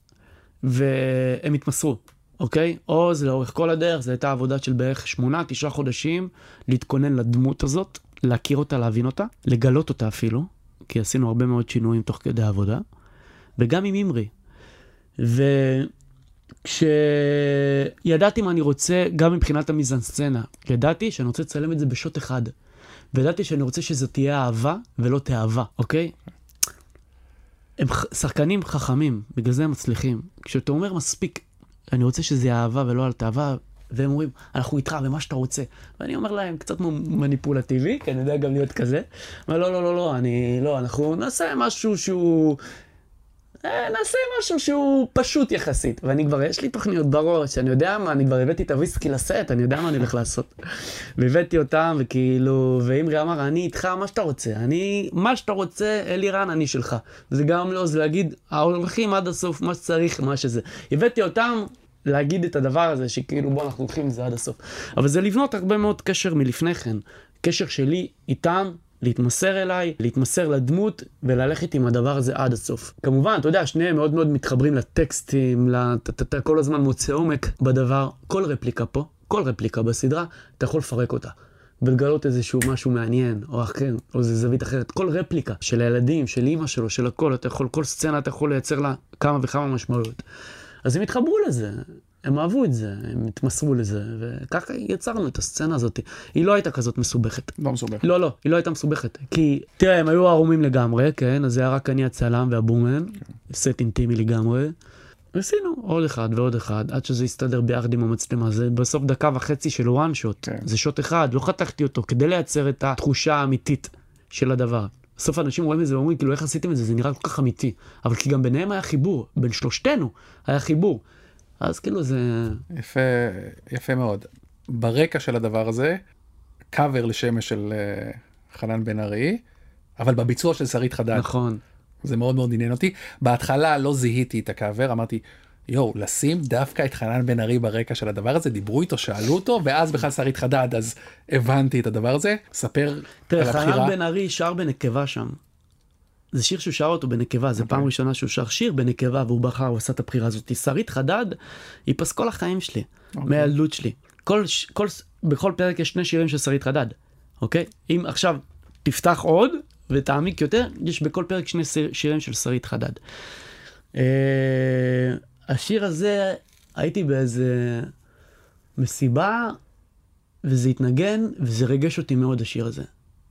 והם התמסרו, אוקיי? עוז לאורך כל הדרך, זו הייתה עבודה של בערך שמונה, תשעה חודשים, להתכונן לדמות הזאת, להכיר אותה, להבין אותה, לגלות אותה אפילו, כי עשינו הרבה מאוד שינויים תוך כדי העבודה, וגם עם אימרי. וכשידעתי מה אני רוצה, גם מבחינת המיזנסצנה, ידעתי שאני רוצה לצלם את זה בשוט אחד. וידעתי שאני רוצה שזו תהיה אהבה ולא תאווה, אוקיי? הם שחקנים חכמים, בגלל זה הם מצליחים. כשאתה אומר מספיק, אני רוצה שזה אהבה ולא על תאווה, והם אומרים, אנחנו איתך ומה שאתה רוצה. ואני אומר להם, קצת מניפולטיבי, כי אני יודע גם להיות כזה. אבל לא, לא, לא, לא, אני, לא, אנחנו נעשה משהו שהוא... אה, נעשה משהו שהוא פשוט יחסית. ואני כבר, יש לי תוכניות בראש, אני יודע מה, אני כבר הבאתי את הוויסקי לסט, אני יודע מה אני הולך לעשות. והבאתי אותם, וכאילו, ואימרי אמר, אני איתך, מה שאתה רוצה. אני, מה שאתה רוצה, אלירן, אני שלך. זה גם לא, זה להגיד, הולכים עד הסוף, מה שצריך, מה שזה. הבאתי אותם להגיד את הדבר הזה, שכאילו, בוא, אנחנו הולכים עם זה עד הסוף. אבל זה לבנות הרבה מאוד קשר מלפני כן. קשר שלי איתם, להתמסר אליי, להתמסר לדמות וללכת עם הדבר הזה עד הסוף. כמובן, אתה יודע, שניהם מאוד מאוד מתחברים לטקסטים, לת- אתה כל הזמן מוצא עומק בדבר. כל רפליקה פה, כל רפליקה בסדרה, אתה יכול לפרק אותה. ולגלות איזשהו משהו מעניין, או אחר, או איזה זווית אחרת. כל רפליקה של הילדים, של אימא שלו, של הכל, אתה יכול, כל סצנה אתה יכול לייצר לה כמה וכמה משמעויות. אז הם התחברו לזה, הם אהבו את זה, הם התמסרו לזה, וככה יצרנו את הסצנה הזאת. היא לא הייתה כזאת מסובכת. לא מסובך. לא, לא, היא לא הייתה מסובכת. כי, תראה, הם היו ערומים לגמרי, כן? אז זה היה רק אני הצלם והבומן, סט אינטימי לגמרי. עשינו עוד אחד ועוד אחד, עד שזה הסתדר ביחד עם המצלמה. זה בסוף דקה וחצי של וואן שוט. כן. זה שוט אחד, לא חתכתי אותו, כדי לייצר את התחושה האמיתית של הדבר. בסוף אנשים רואים את זה ואומרים, כאילו, איך עשיתם את זה? זה נראה כל כך אמיתי. אבל כי גם ביניהם היה חיבור, בין שלושתנו היה חיבור. אז כאילו זה... יפה, יפה מאוד. ברקע של הדבר הזה, קאבר לשמש של אה, חנן בן ארי, אבל בביצוע של שרית חדד. נכון. זה מאוד מאוד עניין אותי. בהתחלה לא זיהיתי את הקאבר, אמרתי, יואו, לשים דווקא את חנן בן ארי ברקע של הדבר הזה, דיברו איתו, שאלו אותו, ואז בכלל שרית חדד, אז הבנתי את הדבר הזה. ספר על תראה, הבחירה. חנן בן ארי שר בנקבה שם. זה שיר שהוא שר אותו בנקבה, זה פעם ראשונה שהוא שר שיר בנקבה והוא בחר, הוא עשה את הבחירה הזאת. שרית חדד היא פסקול החיים שלי, מהילדות שלי. כל, כל, בכל פרק יש שני שירים של שרית חדד, אוקיי? אם עכשיו תפתח עוד ותעמיק יותר, יש בכל פרק שני סיר- שירים של שרית חדד. אה, השיר הזה, הייתי באיזה מסיבה, וזה התנגן, וזה ריגש אותי מאוד השיר הזה.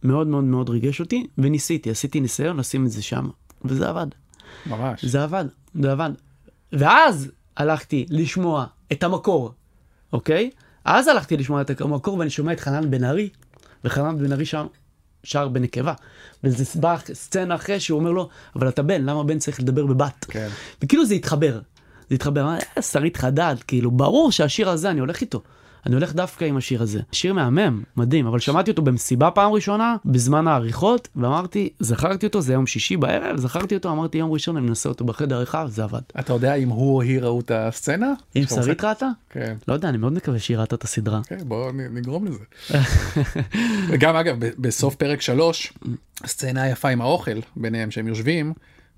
מאוד מאוד מאוד ריגש אותי, וניסיתי, עשיתי ניסיון לשים את זה שם, וזה עבד. ממש. זה עבד, זה עבד. ואז הלכתי לשמוע את המקור, אוקיי? אז הלכתי לשמוע את המקור ואני שומע את חנן בן ארי, וחנן בן ארי שם שר בנקבה. וזה בא סצנה אחרי שהוא אומר לו, אבל אתה בן, למה בן צריך לדבר בבת? כן. וכאילו זה התחבר. זה התחבר, אה, שרית חדד, כאילו, ברור שהשיר הזה, אני הולך איתו. אני הולך דווקא עם השיר הזה. שיר מהמם, מדהים, אבל שמעתי אותו במסיבה פעם ראשונה, בזמן העריכות, ואמרתי, זכרתי אותו, זה יום שישי בערב, זכרתי אותו, אמרתי יום ראשון, אני מנסה אותו בחדר אחד, זה עבד. אתה יודע אם הוא או היא ראו את הסצנה? אם שרית ראתה? כן. לא יודע, אני מאוד מקווה שהיא ראתה את הסדרה. כן, בואו נגרום לזה. וגם אגב, בסוף פרק שלוש, הסצנה היפה עם האוכל ביניהם שהם יושבים,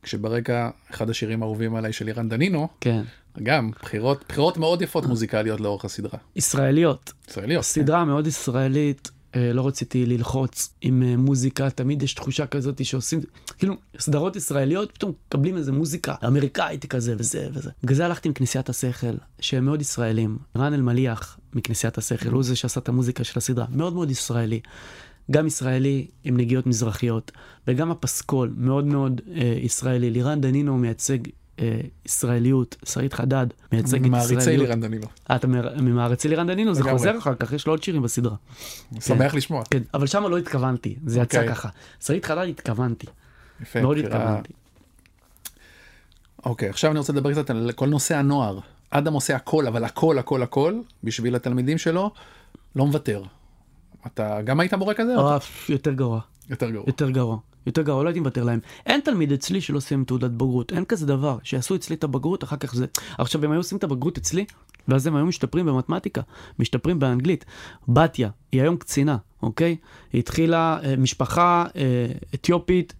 כשברקע אחד השירים האהובים עליי של אירן דנינו, כן. גם בחירות, בחירות מאוד יפות מוזיקליות לאורך הסדרה. ישראליות. ישראליות. סדרה מאוד ישראלית, אה, לא רציתי ללחוץ עם אה, מוזיקה, תמיד יש תחושה כזאת שעושים, כאילו, סדרות ישראליות, פתאום מקבלים איזה מוזיקה אמריקאית כזה וזה וזה. בגלל זה הלכתי עם כנסיית השכל, שהם מאוד ישראלים. רן אלמליח מכנסיית השכל, הוא זה שעשה את המוזיקה של הסדרה, מאוד מאוד ישראלי. גם ישראלי עם נגיעות מזרחיות, וגם הפסקול מאוד מאוד אה, ישראלי. לירן דנינו מייצג אה, ישראליות, שרית חדד מייצג את ישראליות. לירן דנינו. אה, אתה ממעריצי לירן דנינו, זה. חוזר אחר כך, יש לו עוד שירים בסדרה. שמח לשמוע. כן, אבל שם לא התכוונתי, זה יצא אוקיי. ככה. שרית חדד התכוונתי, יפה. מאוד בחירה- התכוונתי. אוקיי, עכשיו אני רוצה לדבר קצת על כל נושא הנוער. אדם עושה הכל, אבל הכל, הכל, הכל, בשביל התלמידים שלו, לא מוותר. אתה גם היית מורה כזה? או או אף יותר גרוע, יותר גרוע. יותר גרוע. יותר גרוע, לא הייתי מוותר להם. אין תלמיד אצלי שלא סיים תעודת בגרות, אין כזה דבר. שיעשו אצלי את הבגרות, אחר כך זה... עכשיו, הם היו עושים את הבגרות אצלי, ואז הם היו משתפרים במתמטיקה, משתפרים באנגלית. בתיה, היא היום קצינה, אוקיי? היא התחילה אה, משפחה אה, אתיופית,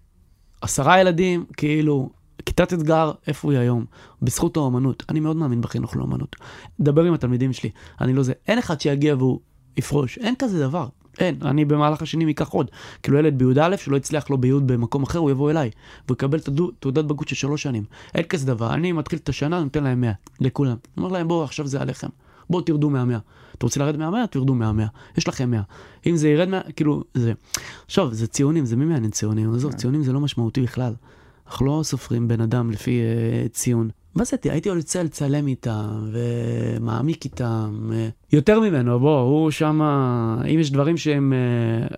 עשרה ילדים, כאילו, כיתת אתגר, איפה היא היום? בזכות האומנות. אני מאוד מאמין בחינוך לאומנות. דבר עם התלמידים שלי, אני לא זה. אין אחד שיגיע והוא יפרוש, אין כזה דבר. אין, אני במהלך השנים אקח עוד. כאילו ילד בי"א שלא הצליח לו בי' במקום אחר, הוא יבוא אליי, והוא יקבל תעודת בגרות של שלוש שנים. אין כזה דבר, אני מתחיל את השנה, נותן להם 100, לכולם. אומר להם, בואו, עכשיו זה עליכם. בואו תרדו מהמאה. אתה רוצה לרדת מהמאה? תרדו מהמאה. יש לכם 100. אם זה ירד מה... כאילו, זה... עכשיו, זה ציונים, זה מי מעניין ציונים? עזוב, ציונים זה לא משמעותי בכלל. אנחנו לא סופרים בן אדם לפי uh, ציון. מה זה, הייתי יוצא לצלם איתם, ומעמיק איתם. אה, יותר ממנו, בוא, הוא שם, אם יש דברים שהם... אה,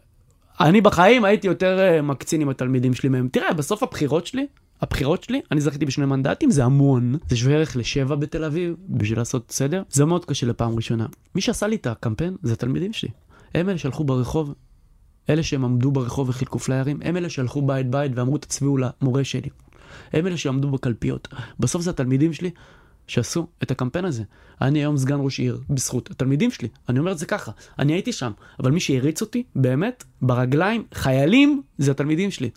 אני בחיים הייתי יותר אה, מקצין עם התלמידים שלי מהם. תראה, בסוף הבחירות שלי, הבחירות שלי, אני זכיתי בשני מנדטים, זה המון. זה שווה ערך לשבע בתל אביב, בשביל לעשות סדר. זה מאוד קשה לפעם ראשונה. מי שעשה לי את הקמפיין זה התלמידים שלי. הם אלה שהלכו ברחוב, אלה שהם עמדו ברחוב וחילקו פליירים, הם אלה שהלכו בית בית ואמרו תצביעו למורה שלי. הם אלה שעמדו בקלפיות. בסוף זה התלמידים שלי שעשו את הקמפיין הזה. אני היום סגן ראש עיר, בזכות התלמידים שלי. אני אומר את זה ככה, אני הייתי שם, אבל מי שהריץ אותי, באמת, ברגליים, חיילים, זה התלמידים שלי.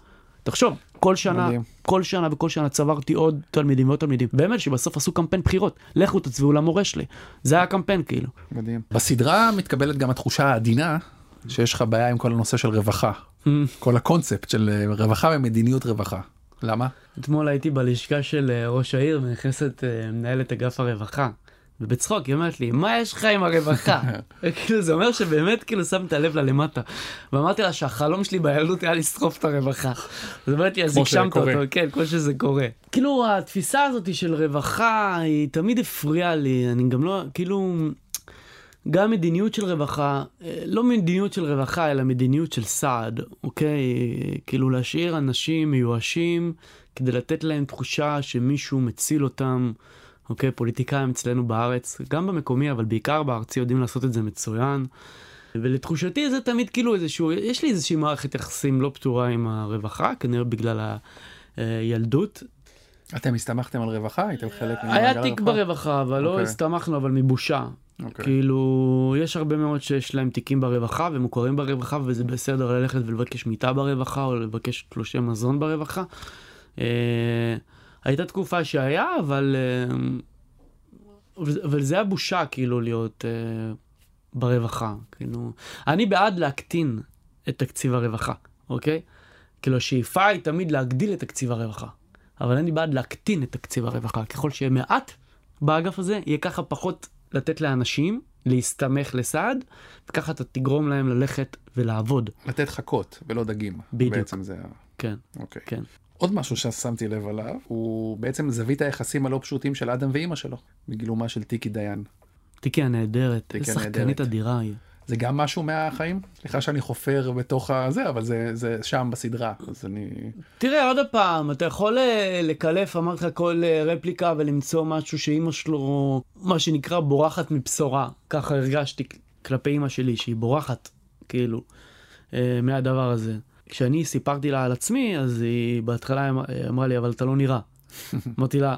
תחשוב, כל שנה, מדהים. כל שנה וכל שנה צברתי עוד תלמידים ועוד תלמידים. באמת שבסוף עשו קמפיין בחירות. לכו תצביעו למורה שלי. זה היה הקמפיין כאילו. מדהים. בסדרה מתקבלת גם התחושה העדינה שיש לך בעיה עם כל הנושא של רווחה. כל הקונספט של רווחה ומדיניות רווחה. למה? אתמול הייתי בלשכה של אה, ראש העיר ונכנסת אה, מנהלת אגף הרווחה. ובצחוק היא אומרת לי, מה יש לך עם הרווחה? כאילו זה אומר שבאמת כאילו שמת לב לה למטה. ואמרתי לה שהחלום שלי בילדות היה לסחוף את הרווחה. אז אומרת לי, אז הגשמת. אותו, כן, כמו שזה קורה. כאילו התפיסה הזאת של רווחה היא תמיד הפריעה לי, אני גם לא, כאילו, גם מדיניות של רווחה, אה, לא מדיניות של רווחה, אלא מדיניות של סעד, אוקיי? כאילו להשאיר אנשים מיואשים כדי לתת להם תחושה שמישהו מציל אותם, אוקיי? פוליטיקאים אצלנו בארץ, גם במקומי, אבל בעיקר בארצי יודעים לעשות את זה מצוין. ולתחושתי זה תמיד כאילו איזשהו, יש לי איזושהי מערכת יחסים לא פתורה עם הרווחה, כנראה בגלל הילדות. אתם הסתמכתם על רווחה? הייתם חלק ממעגל היה הרווחה? תיק ברווחה, אבל לא אוקיי. הסתמכנו, אבל מבושה. אוקיי. כאילו, יש הרבה מאוד שיש להם תיקים ברווחה ומוכרים ברווחה, וזה בסדר ללכת ולבקש מיטה ברווחה, או לבקש תלושי מזון ברווחה. אה, הייתה תקופה שהיה, אבל... אה, אבל זה הבושה, כאילו, להיות אה, ברווחה. כאילו, אני בעד להקטין את תקציב הרווחה, אוקיי? כאילו, השאיפה היא תמיד להגדיל את תקציב הרווחה. אבל אני בעד להקטין את תקציב הרווחה. ככל שיהיה מעט באגף הזה, יהיה ככה פחות לתת לאנשים להסתמך לסעד, וככה אתה תגרום להם ללכת ולעבוד. לתת חכות ולא דגים. בדיוק. בעצם זה ה... כן, אוקיי. כן. עוד משהו ששמתי לב עליו, הוא בעצם זווית היחסים הלא פשוטים של אדם ואימא שלו, בגילומה של טיקי דיין. טיקי הנהדרת, איזה שחקנית. אדירה היא. זה גם משהו מהחיים? סליחה שאני חופר בתוך הזה, אבל זה, זה שם בסדרה, אז אני... תראה, עוד פעם, אתה יכול אה, לקלף, אמרתי לך, כל אה, רפליקה ולמצוא משהו שאימא שלו, מה שנקרא, בורחת מבשורה. ככה הרגשתי כלפי אימא שלי, שהיא בורחת, כאילו, אה, מהדבר הזה. כשאני סיפרתי לה על עצמי, אז היא בהתחלה אמ- אמרה לי, אבל אתה לא נראה. אמרתי לה,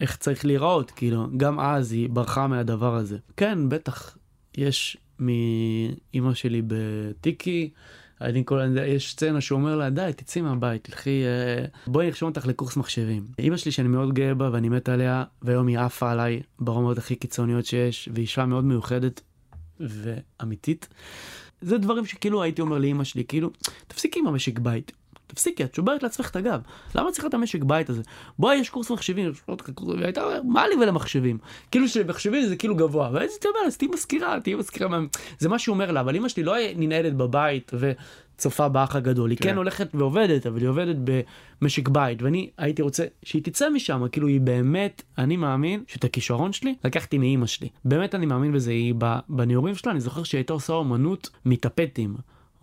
איך צריך להיראות? כאילו, גם אז היא ברחה מהדבר הזה. כן, בטח, יש מאימא שלי בטיקי, אני כל, יש סצנה שהוא אומר לה, די, תצאי מהבית, תלכי, אה, בואי נרשום אותך לקורס מחשבים. אימא שלי שאני מאוד גאה בה ואני מת עליה, והיום היא עפה עליי ברמות הכי קיצוניות שיש, והיא אישה מאוד מיוחדת ואמיתית. זה דברים שכאילו הייתי אומר לאימא שלי, כאילו, תפסיקי עם המשק בית. תפסיקי, את שוברת לעצמך את הגב. למה צריך את המשק בית הזה? בואי, יש קורס מחשבים, והייתה אומרת, מה לי ולמחשבים? כאילו שמחשבים זה כאילו גבוה. ואז הייתי אומר, אז תהיי מזכירה, תהיי מזכירה. זה מה שהוא אומר לה, אבל אמא שלי לא ננעלת בבית וצופה באח הגדול. היא כן. כן הולכת ועובדת, אבל היא עובדת במשק בית, ואני הייתי רוצה שהיא תצא משם, כאילו היא באמת, אני מאמין שאת הכישרון שלי לקחתי מאימא שלי. באמת אני מאמין בזה, היא בנעורים שלה, אני זוכר שהיא הייתה עושה אומנות מטפטים.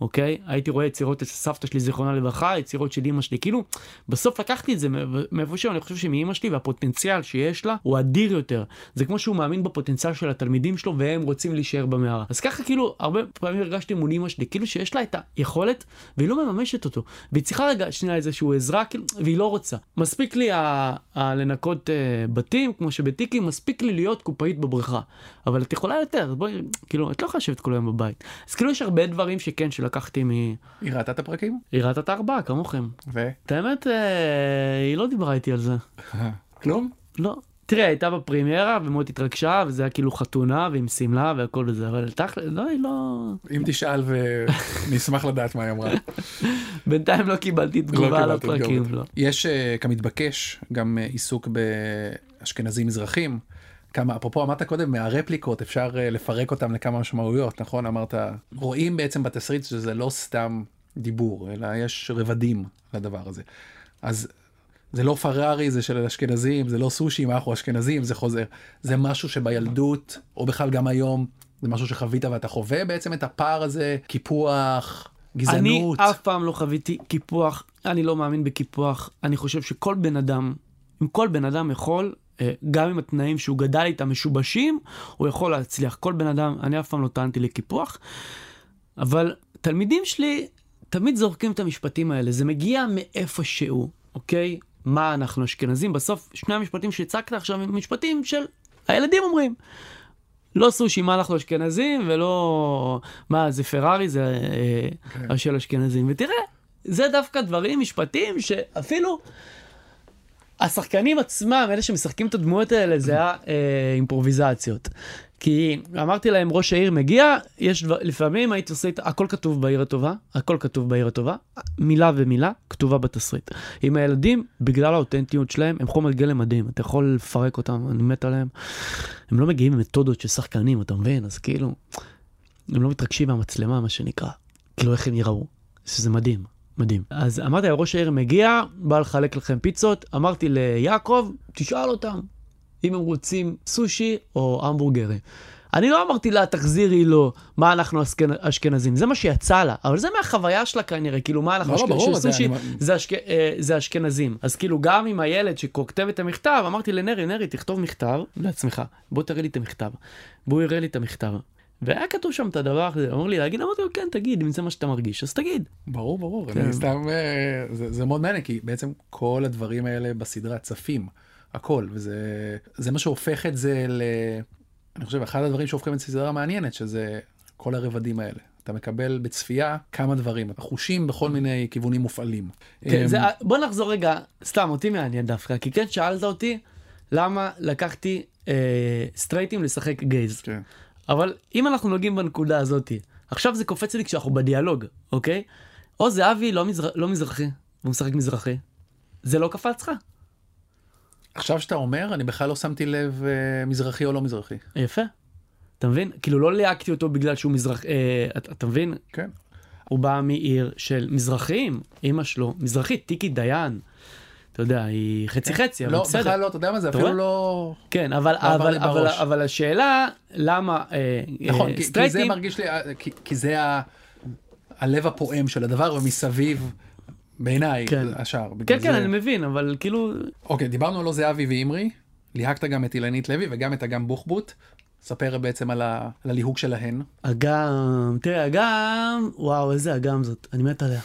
אוקיי? הייתי רואה יצירות אצל סבתא שלי, זיכרונה לברכה, יצירות של אימא שלי. כאילו, בסוף לקחתי את זה מאיפה- אני חושב שמאימא שלי והפוטנציאל שיש לה הוא אדיר יותר. זה כמו שהוא מאמין בפוטנציאל של התלמידים שלו והם רוצים להישאר במערה. אז ככה כאילו, הרבה פעמים הרגשתי מול אימא שלי, כאילו שיש לה את היכולת והיא לא מממשת אותו. והיא צריכה רגע שנייה איזשהו עזרה, כאילו, והיא לא רוצה. מספיק לי ה- ה- לנקות אה, בתים, כמו שבטיקי, מספיק לי להיות קופאית בבריכה. אבל את יכולה יותר, בואי, כאילו, את לא יכולה לשבת כל היום בבית. אז כאילו יש הרבה דברים שכן, שלקחתי מ... היא ראתה את הפרקים? היא ראתה את הארבעה, כמוכם. ו? את האמת, אה, היא לא דיברה איתי על זה. כלום? לא. תראה, הייתה בפרימיירה ומאוד התרגשה, וזה היה כאילו חתונה ועם שמלה והכל וזה, אבל תכל'ס, לא, היא לא... אם תשאל ונשמח לדעת מה היא אמרה. בינתיים לא קיבלתי תגובה על הפרקים, תגובה. לא. יש אה, כמתבקש גם אה, עיסוק באשכנזים מזרחים. כמה אפרופו אמרת קודם מהרפליקות אפשר אה, לפרק אותם לכמה משמעויות נכון אמרת רואים בעצם בתסריט שזה לא סתם דיבור אלא יש רבדים לדבר הזה. אז זה לא פרארי זה של אשכנזים זה לא סושי אנחנו אשכנזים זה חוזר זה משהו שבילדות או בכלל גם היום זה משהו שחווית ואתה חווה בעצם את הפער הזה קיפוח אני גזענות. אף פעם לא חוויתי קיפוח, אני לא מאמין בקיפוח, אני חושב שכל בן אדם, אם כל בן אדם יכול, גם עם התנאים שהוא גדל איתם משובשים, הוא יכול להצליח. כל בן אדם, אני אף פעם לא טענתי לקיפוח, אבל תלמידים שלי תמיד זורקים את המשפטים האלה, זה מגיע מאיפה שהוא, אוקיי? מה אנחנו אשכנזים? בסוף שני המשפטים שהצגת עכשיו הם משפטים של הילדים אומרים. לא סושי, מה אנחנו אשכנזים, ולא מה זה פרארי, זה כן. אה, של אשכנזים. ותראה, זה דווקא דברים, משפטים, שאפילו השחקנים עצמם, אלה שמשחקים את הדמויות האלה, זה היה אה, אימפרוביזציות. כי אמרתי להם, ראש העיר מגיע, יש דבר, לפעמים הייתי עושה, את- הכל כתוב בעיר הטובה, הכל כתוב בעיר הטובה, מילה ומילה כתובה בתסריט. עם הילדים, בגלל האותנטיות שלהם, הם חומר גלם מדהים, אתה יכול לפרק אותם, אני מת עליהם. הם לא מגיעים עם מתודות של שחקנים, אתה מבין? אז כאילו, הם לא מתרגשים מהמצלמה, מה שנקרא. כאילו, איך הם יראו. שזה מדהים, מדהים. אז אמרתי, ראש העיר מגיע, בא לחלק לכם פיצות, אמרתי ליעקב, תשאל אותם אם הם רוצים סושי או המבורגרים. אני לא אמרתי לה, תחזירי לו, מה אנחנו אשכנ- אשכנזים. זה מה שיצא לה, אבל זה מהחוויה שלה כנראה, כאילו, מה אנחנו לא, אשכנזים. זה אני- זה, אשכ... אה, זה אשכנזים. אז כאילו, גם עם הילד שכותב את המכתב, אמרתי לנרי, נרי, תכתוב מכתב לעצמך, בוא תראה לי את המכתב. והוא יראה לי את המכתב. והיה כתוב שם את הדבר הזה, אמר לי להגיד, אמרתי לו, כן, תגיד, אם זה מה שאתה מרגיש, אז תגיד. ברור, ברור, כן. אני סתם, אה, זה, זה מאוד מעניין, כי בעצם כל הדברים האלה בסדרה צפים, הכל, וזה זה מה שהופך את זה ל... אני חושב, אחד הדברים שהופכים את זה לסדרה מעניינת, שזה כל הרבדים האלה. אתה מקבל בצפייה כמה דברים, החושים בכל מיני כיוונים מופעלים. כן, אמ, זה, בוא נחזור רגע, סתם, אותי מעניין דווקא, כי כן שאלת אותי למה לקחתי אה, סטרייטים לשחק גייז. כן. אבל אם אנחנו נוגעים בנקודה הזאתי, עכשיו זה קופץ לי כשאנחנו בדיאלוג, אוקיי? או זהבי לא, מזר... לא מזרחי, והוא משחק מזרחי. זה לא קפץ לך? עכשיו שאתה אומר, אני בכלל לא שמתי לב אה, מזרחי או לא מזרחי. יפה. אתה מבין? כאילו לא ליהקתי אותו בגלל שהוא מזרח... אה, אתה, אתה מבין? כן. הוא בא מעיר של מזרחים, אמא שלו, מזרחית, טיקי דיין. אתה יודע, היא חצי חצי, אבל לא, בסדר. בכלל לא, אתה יודע מה זה, אפילו? לא... כן, אבל, אבל, השאלה, למה אה, נכון, אה, כי, כי זה מרגיש לי, אה, כי, זה הלב הפועם של הדבר, ומסביב, בעיניי, כן. השאר. כן, כן, זה- אני מבין, אבל כאילו, אוקיי, דיברנו על לא זהבי ואימרי, ליהקת גם את אילנית לוי וגם את אגם בוחבוט. ספר בעצם על, ה, על הליהוק שלהן. אגם, תראה, אגם, וואו, איזה אגם זאת, אני מת עליה.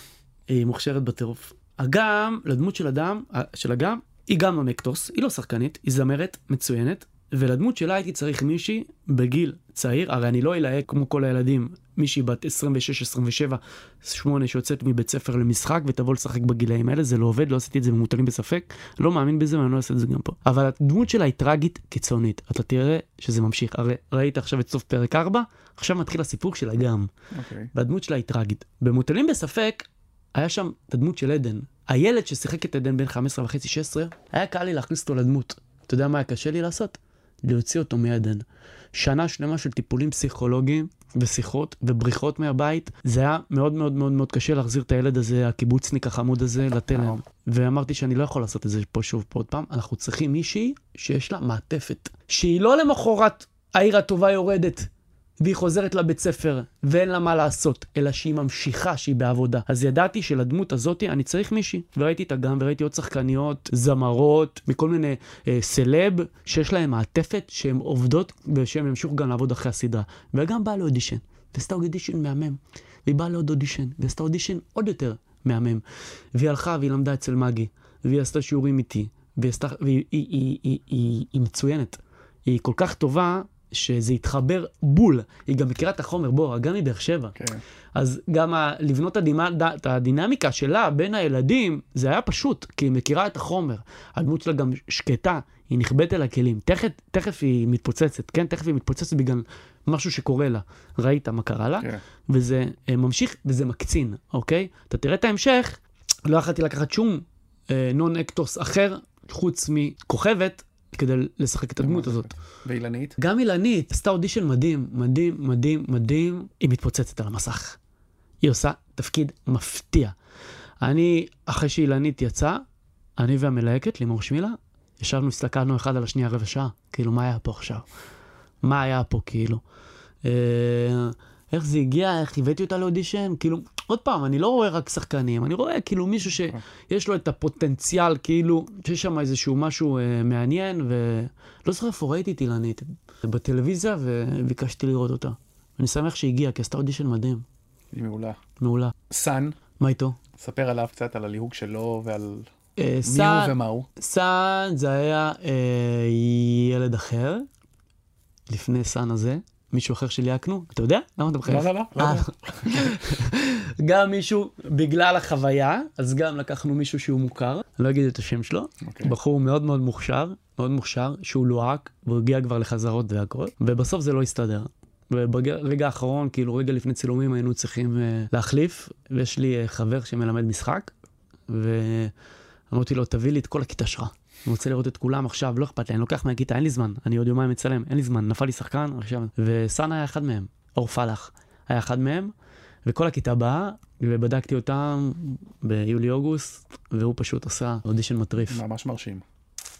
היא מוכשרת בטירוף. אגם, לדמות של אדם, של אגם, היא גם לא נקטוס, היא לא שחקנית, היא זמרת מצוינת, ולדמות שלה הייתי צריך מישהי בגיל צעיר, הרי אני לא אלהק כמו כל הילדים, מישהי בת 26, 27, 8 שיוצאת מבית ספר למשחק ותבוא לשחק בגילאים האלה, זה לא עובד, לא עשיתי את זה במוטלים בספק, לא מאמין בזה ואני לא אעשה את זה גם פה. אבל הדמות שלה היא טרגית קיצונית, אתה תראה שזה ממשיך, הרי ראית עכשיו את סוף פרק 4, עכשיו מתחיל הסיפור של אגם. אוקיי. והדמות שלה היא טרגית. במוטלים בספק, היה שם את הדמות של עדן. הילד ששיחק את עדן בן 15 וחצי, 16, היה קל לי להכניס אותו לדמות. אתה יודע מה היה קשה לי לעשות? להוציא אותו מעדן. שנה שלמה של טיפולים פסיכולוגיים ושיחות ובריחות מהבית. זה היה מאוד מאוד מאוד מאוד קשה להחזיר את הילד הזה, הקיבוצניק החמוד הזה, לתלם. ואמרתי שאני לא יכול לעשות את זה פה שוב פה עוד פעם. אנחנו צריכים מישהי שיש לה מעטפת. שהיא לא למחרת העיר הטובה יורדת. והיא חוזרת לבית ספר, ואין לה מה לעשות, אלא שהיא ממשיכה, שהיא בעבודה. אז ידעתי שלדמות הזאתי אני צריך מישהי. וראיתי את אגם, וראיתי עוד שחקניות, זמרות, מכל מיני אה, סלב, שיש להם מעטפת, שהן עובדות, ושהן ימשיכו גם לעבוד אחרי הסדרה. וגם באה לאודישן, ועשתה אודישן מהמם. והיא באה לעוד אודישן, ועשתה אודישן עוד יותר מהמם. והיא הלכה והיא למדה אצל מגי, והיא עשתה שיעורים איתי, והיא, והיא היא, היא, היא, היא, היא מצוינת. היא כל כך טובה, שזה התחבר בול. היא גם מכירה את החומר, בוא, גם מבאר שבע. כן. אז גם ה- לבנות הדימה, ד- את הדינמיקה שלה בין הילדים, זה היה פשוט, כי היא מכירה את החומר. הדמות שלה גם שקטה, היא נכבדת אל הכלים. תכף, תכף היא מתפוצצת, כן? תכף היא מתפוצצת בגלל משהו שקורה לה. ראית מה קרה לה? כן. וזה אה, ממשיך וזה מקצין, אוקיי? אתה תראה את ההמשך, לא יכולתי לקחת שום אה, נון אקטוס אחר, חוץ מכוכבת, כדי לשחק את הדמות הזאת. ואילנית? גם אילנית עשתה אודישן מדהים, מדהים, מדהים, מדהים, היא מתפוצצת על המסך. היא עושה תפקיד מפתיע. אני, אחרי שאילנית יצאה, אני והמלהקת, לימור שמילה, ישבנו, הסתכלנו אחד על השנייה רבע שעה. כאילו, מה היה פה עכשיו? מה היה פה, כאילו? אה, איך זה הגיע, איך הבאתי אותה לאודישן? כאילו, עוד פעם, אני לא רואה רק שחקנים, אני רואה כאילו מישהו שיש לו את הפוטנציאל, כאילו, שיש שם איזשהו משהו אה, מעניין, ולא זוכר איפה ראיתי את אילנית, בטלוויזיה, וביקשתי לראות אותה. אני שמח שהגיעה, כי עשתה אודישן מדהים, היא מעולה. מעולה. סאן, מה איתו? ספר עליו קצת, על הליהוק שלו ועל אה, מי הוא סאן, ומה הוא. סאן זה היה אה, ילד אחר, לפני סאן הזה, מישהו אחר שליהקנו, אתה יודע? למה אתה מחייך? לא, לא, לא. לא אה, יודע. גם מישהו, בגלל החוויה, אז גם לקחנו מישהו שהוא מוכר, אני לא אגיד את השם שלו, אוקיי. בחור מאוד מאוד מוכשר, מאוד מוכשר, שהוא לוהק, והוא הגיע כבר לחזרות והכל, ובסוף זה לא הסתדר. וברגע האחרון, כאילו רגע לפני צילומים היינו צריכים אה, להחליף, ויש לי אה, חבר שמלמד משחק, ואמרתי לו, תביא לי את כל הכיתה שלך. אני רוצה לראות את כולם עכשיו, לא אכפת לי, אני לוקח מהכיתה, אין לי זמן, אני עוד יומיים מצלם, אין לי זמן, נפל לי שחקן, עכשיו... וסאן היה אחד מהם, אור פלח היה אחד מהם, וכל הכיתה באה, ובדקתי אותם ביולי-אוגוסט, והוא פשוט עשה אודישן מטריף. ממש מרשים.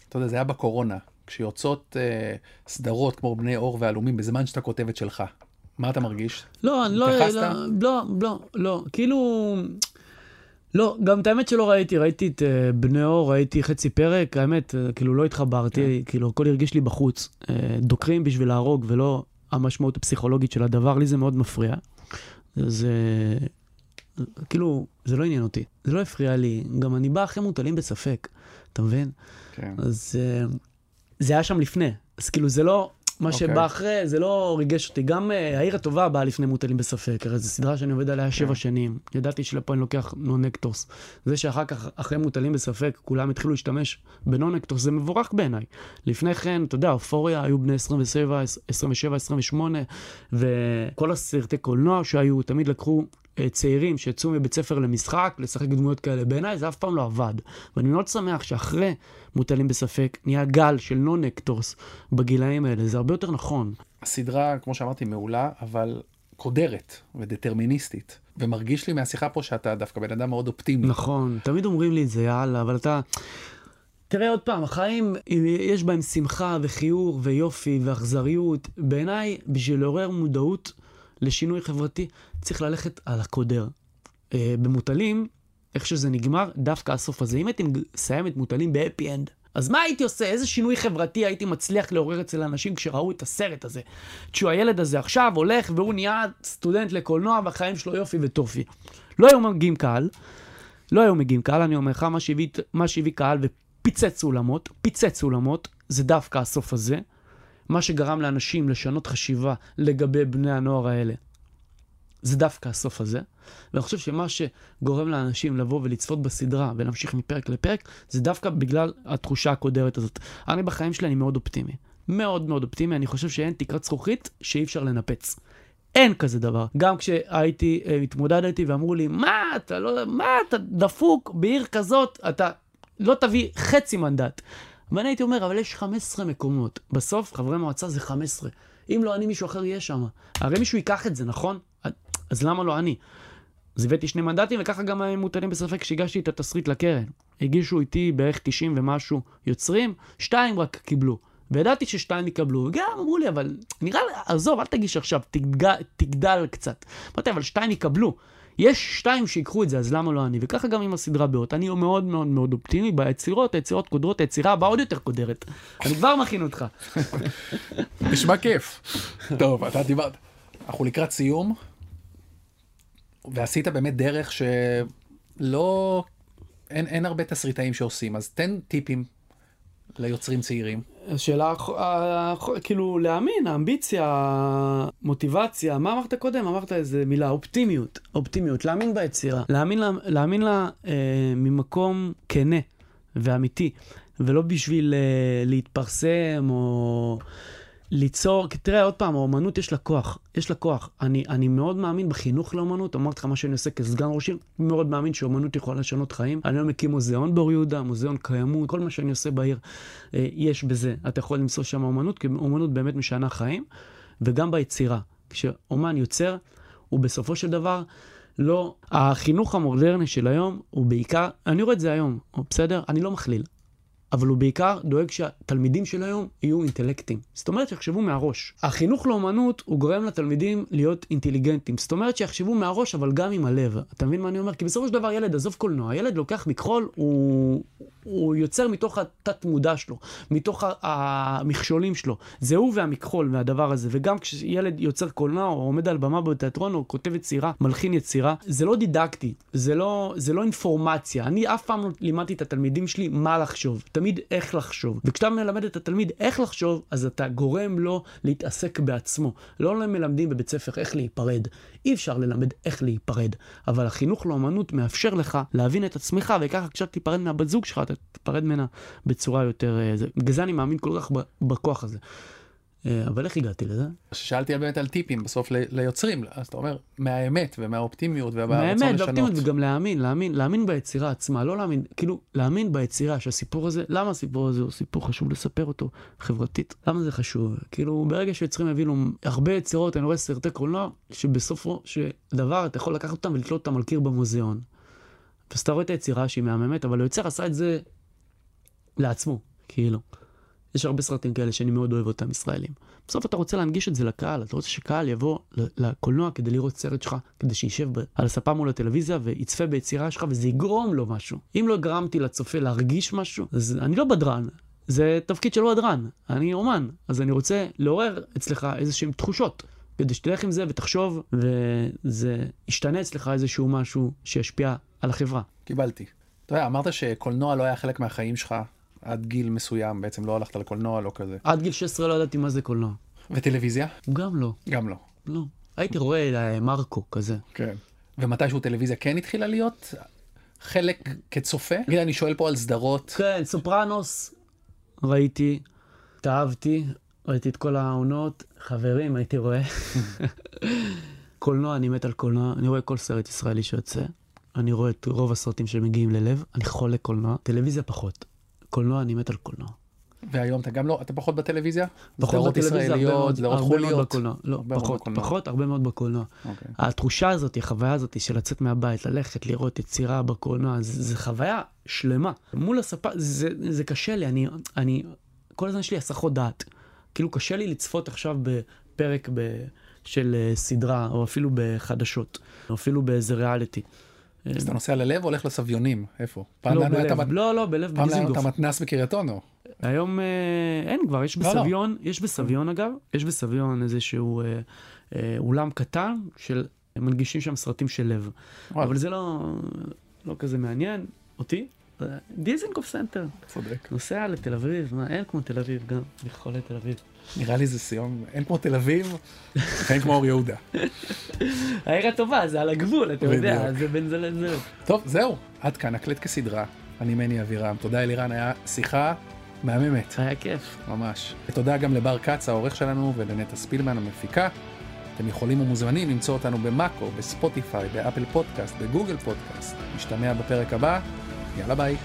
אתה יודע, זה היה בקורונה. כשיוצאות אה, סדרות כמו בני אור ועלומים בזמן שאתה כותב את שלך, מה אתה מרגיש? לא, אני לא? לא, לא, לא, לא, כאילו, לא, גם את האמת שלא ראיתי, ראיתי את אה, בני אור, ראיתי חצי פרק, האמת, אה, כאילו לא התחברתי, כאילו הכל הרגיש לי בחוץ. אה, דוקרים בשביל להרוג ולא המשמעות הפסיכולוגית של הדבר, לי זה מאוד מפריע. זה, כאילו, זה לא עניין אותי, זה לא הפריע לי, גם אני בא אחרי מוטלים בספק, אתה מבין? כן. אז אה, זה היה שם לפני, אז כאילו זה לא, מה אוקיי. שבא אחרי, זה לא ריגש אותי. גם אה, העיר הטובה באה לפני מוטלים בספק, הרי זו סדרה שאני עובד עליה שבע שנים. ידעתי שלפה אני לוקח נונקטוס. זה שאחר כך, אחרי מוטלים בספק, כולם התחילו להשתמש בנונקטוס, זה מבורך בעיניי. לפני כן, אתה יודע, אופוריה היו בני 27, 27, 28, וכל הסרטי קולנוע שהיו, תמיד לקחו צעירים שיצאו מבית ספר למשחק, לשחק דמויות כאלה. בעיניי זה אף פעם לא עבד. ואני מאוד שמח שאחרי מוטלים בספק, נהיה גל של נונקטוס בגילאים האלה. זה הרבה יותר נכון. הסדרה, כמו שאמרתי, מעולה, אבל קודרת ודטרמיניסטית. ומרגיש לי מהשיחה פה שאתה דווקא בן אדם מאוד אופטימי. נכון, תמיד אומרים לי את זה, יאללה, אבל אתה... תראה עוד פעם, החיים, יש בהם שמחה וכיעור ויופי ואכזריות. בעיניי, בשביל לעורר מודעות לשינוי חברתי, צריך ללכת על הקודר. אה, במוטלים, איך שזה נגמר, דווקא הסוף הזה. אם הייתי מסיים את מוטלים בהפי אנד, אז מה הייתי עושה? איזה שינוי חברתי הייתי מצליח לעורר אצל אנשים כשראו את הסרט הזה? תשמעו, הילד הזה עכשיו הולך והוא נהיה סטודנט לקולנוע והחיים שלו יופי וטופי. לא היו מגיעים קהל, לא היו מגיעים קהל, אני אומר לך, מה שהביא קהל ופיצץ אולמות, פיצץ אולמות, זה דווקא הסוף הזה. מה שגרם לאנשים לשנות חשיבה לגבי בני הנוער האלה. זה דווקא הסוף הזה. ואני חושב שמה שגורם לאנשים לבוא ולצפות בסדרה ולהמשיך מפרק לפרק, זה דווקא בגלל התחושה הקודרת הזאת. אני בחיים שלי אני מאוד אופטימי. מאוד מאוד אופטימי, אני חושב שאין תקרת זכוכית שאי אפשר לנפץ. אין כזה דבר. גם כשהייתי, אה, התמודדתי ואמרו לי, מה אתה לא, מה אתה דפוק בעיר כזאת, אתה לא תביא חצי מנדט. ואני הייתי אומר, אבל יש 15 מקומות. בסוף, חברי מועצה זה 15. אם לא אני, מישהו אחר יהיה שם. הרי מישהו ייקח את זה, נכון? אז למה לא אני? אז הבאתי שני מנדטים, וככה גם הם מוטלים בספק כשהגשתי את התסריט לקרן. הגישו איתי בערך 90 ומשהו יוצרים, שתיים רק קיבלו. וידעתי ששתיים יקבלו, וגם אמרו לי, אבל נראה לי, עזוב, אל תגיש עכשיו, תגדל, תגדל קצת. אמרתי, אבל שתיים יקבלו. יש שתיים שיקחו את זה, אז למה לא אני? וככה גם עם הסדרה באות. אני מאוד מאוד מאוד אופטימי ביצירות, היצירות קודרות, היצירה הבאה עוד יותר קודרת. אני כבר מכין אותך. נשמע כיף. טוב, אתה דיברת. אנחנו לקראת סיום, ועשית באמת דרך שלא... אין, אין הרבה תסריטאים שעושים, אז תן טיפים ליוצרים צעירים. השאלה, כאילו, להאמין, האמביציה, המוטיבציה, מה אמרת קודם? אמרת איזה מילה, אופטימיות. אופטימיות, להאמין ביצירה. להאמין לה, להאמין לה אה, ממקום כנה ואמיתי, ולא בשביל אה, להתפרסם או... ליצור, כי תראה עוד פעם, האומנות יש לה כוח, יש לה כוח. אני, אני מאוד מאמין בחינוך לאומנות, אמרתי לך מה שאני עושה כסגן ראש עיר, מאוד מאמין שאומנות יכולה לשנות חיים. אני היום מקים מוזיאון באור יהודה, מוזיאון קיימות, כל מה שאני עושה בעיר, אה, יש בזה. אתה יכול למצוא שם אומנות, כי אומנות באמת משנה חיים, וגם ביצירה. כשאומן יוצר, הוא בסופו של דבר, לא, החינוך המודרני של היום הוא בעיקר, אני רואה את זה היום, בסדר? אני לא מכליל. אבל הוא בעיקר דואג שהתלמידים של היום יהיו אינטלקטים. זאת אומרת שיחשבו מהראש. החינוך לאומנות הוא גורם לתלמידים להיות אינטליגנטים. זאת אומרת שיחשבו מהראש אבל גם עם הלב. אתה מבין מה אני אומר? כי בסופו של דבר ילד, עזוב קולנוע, ילד לוקח מכחול, הוא, הוא יוצר מתוך התת מודע שלו, מתוך המכשולים שלו. זה הוא והמכחול והדבר הזה. וגם כשילד יוצר קולנוע או עומד על במה בתיאטרון או כותב יצירה, מלחין יצירה, זה לא דידקטי, זה לא, זה לא אינפורמציה. אני אף פעם לא לימדתי את התלמידים שלי מה לחשוב. תמיד איך לחשוב. וכשאתה מלמד את התלמיד איך לחשוב, אז אתה גורם לו להתעסק בעצמו. לא מלמדים בבית ספר איך להיפרד. אי אפשר ללמד איך להיפרד. אבל החינוך לאומנות מאפשר לך להבין את עצמך, וככה כשאתה תיפרד מהבת זוג שלך, אתה תיפרד ממנה בצורה יותר... אה, בגלל זה אני מאמין כל כך בכוח הזה. אבל איך הגעתי לזה? שאלתי באמת על טיפים בסוף ליוצרים, אז אתה אומר, מהאמת ומהאופטימיות ומהרצון לשנות. מהאמת והאופטימיות וגם להאמין, להאמין, להאמין ביצירה עצמה, לא להאמין, כאילו, להאמין ביצירה שהסיפור הזה, למה הסיפור הזה הוא סיפור חשוב לספר אותו חברתית? למה זה חשוב? כאילו, ברגע שיוצרים יבינו הרבה יצירות, אני רואה סרטי קולנוע, שבסופו של דבר אתה יכול לקחת אותם ולתלות אותם על קיר במוזיאון. אז אתה רואה את היצירה שהיא מהממת, אבל היוצר עשה את זה לעצמו, כאילו. יש הרבה סרטים כאלה שאני מאוד אוהב אותם, ישראלים. בסוף אתה רוצה להנגיש את זה לקהל, אתה רוצה שקהל יבוא לקולנוע כדי לראות סרט שלך, כדי שישב על הספה מול הטלוויזיה ויצפה ביצירה שלך וזה יגרום לו משהו. אם לא גרמתי לצופה להרגיש משהו, אז אני לא בדרן, זה תפקיד של בדרן, אני אומן, אז אני רוצה לעורר אצלך איזשהם תחושות. כדי שתלך עם זה ותחשוב, וזה ישתנה אצלך איזשהו משהו שישפיע על החברה. קיבלתי. אתה יודע, אמרת שקולנוע לא היה חלק מהחיים שלך עד גיל מסוים, בעצם לא הלכת לקולנוע, לא כזה. עד גיל 16 לא ידעתי מה זה קולנוע. וטלוויזיה? גם לא. גם לא. לא. הייתי רואה מרקו כזה. כן. ומתישהו טלוויזיה כן התחילה להיות חלק כצופה? נגיד, אני שואל פה על סדרות. כן, סופרנוס ראיתי, התאהבתי, ראיתי את כל העונות, חברים הייתי רואה. קולנוע, אני מת על קולנוע, אני רואה כל סרט ישראלי שיוצא. אני רואה את רוב הסרטים שמגיעים ללב, אני חולה קולנוע, טלוויזיה פחות. קולנוע, אני מת על קולנוע. והיום אתה גם לא, אתה פחות בטלוויזיה? פחות בטלוויזיה, ישראליות, סדרות חוליות? בקולנוע. לא, פחות, פחות, הרבה מאוד בקולנוע. Okay. אוקיי. התחושה הזאת, החוויה הזאת של לצאת מהבית, ללכת, לראות יצירה בקולנוע, זה, זה חוויה שלמה. מול הספה, זה, זה קשה לי, אני, אני, כל הזמן יש לי הסחות דעת. כאילו קשה לי לצפות עכשיו בפרק ב, של אה, סדרה, או אפילו בחדשות, או אפילו באיזה ריאליטי. אז אתה נוסע ללב או הולך לסביונים? איפה? לא, בלב, מת... לא, לא, בלב פעם פעם היה מתנ"ס בקריית אונו. היום אה, אין כבר, יש לא, לא. בסביון, לא, לא. יש בסביון אגב, יש בסביון איזשהו אה, אה, אולם קטן שמנגישים שם סרטים של לב. וואלה. אבל זה לא, לא כזה מעניין אותי. דיזנגוף סנטר. צודק. נוסע לתל אביב, מה, אין כמו תל אביב גם, חולה תל אביב. נראה לי זה סיום, אין כמו תל אביב, אין כמו אור יהודה. העיר הטובה, זה על הגבול, אתה יודע, זה בין זה לזה. טוב, זהו, עד כאן, הקלט כסדרה. אני מני אבירם, תודה אלירן, היה שיחה מהממת. היה כיף. ממש. ותודה גם לבר כץ, העורך שלנו, ולנטע ספילמן המפיקה. אתם יכולים ומוזמנים למצוא אותנו במאקו, בספוטיפיי, באפל פודקאסט, בגוגל פודקאסט. נשתמע בפרק הבא, יאללה ביי.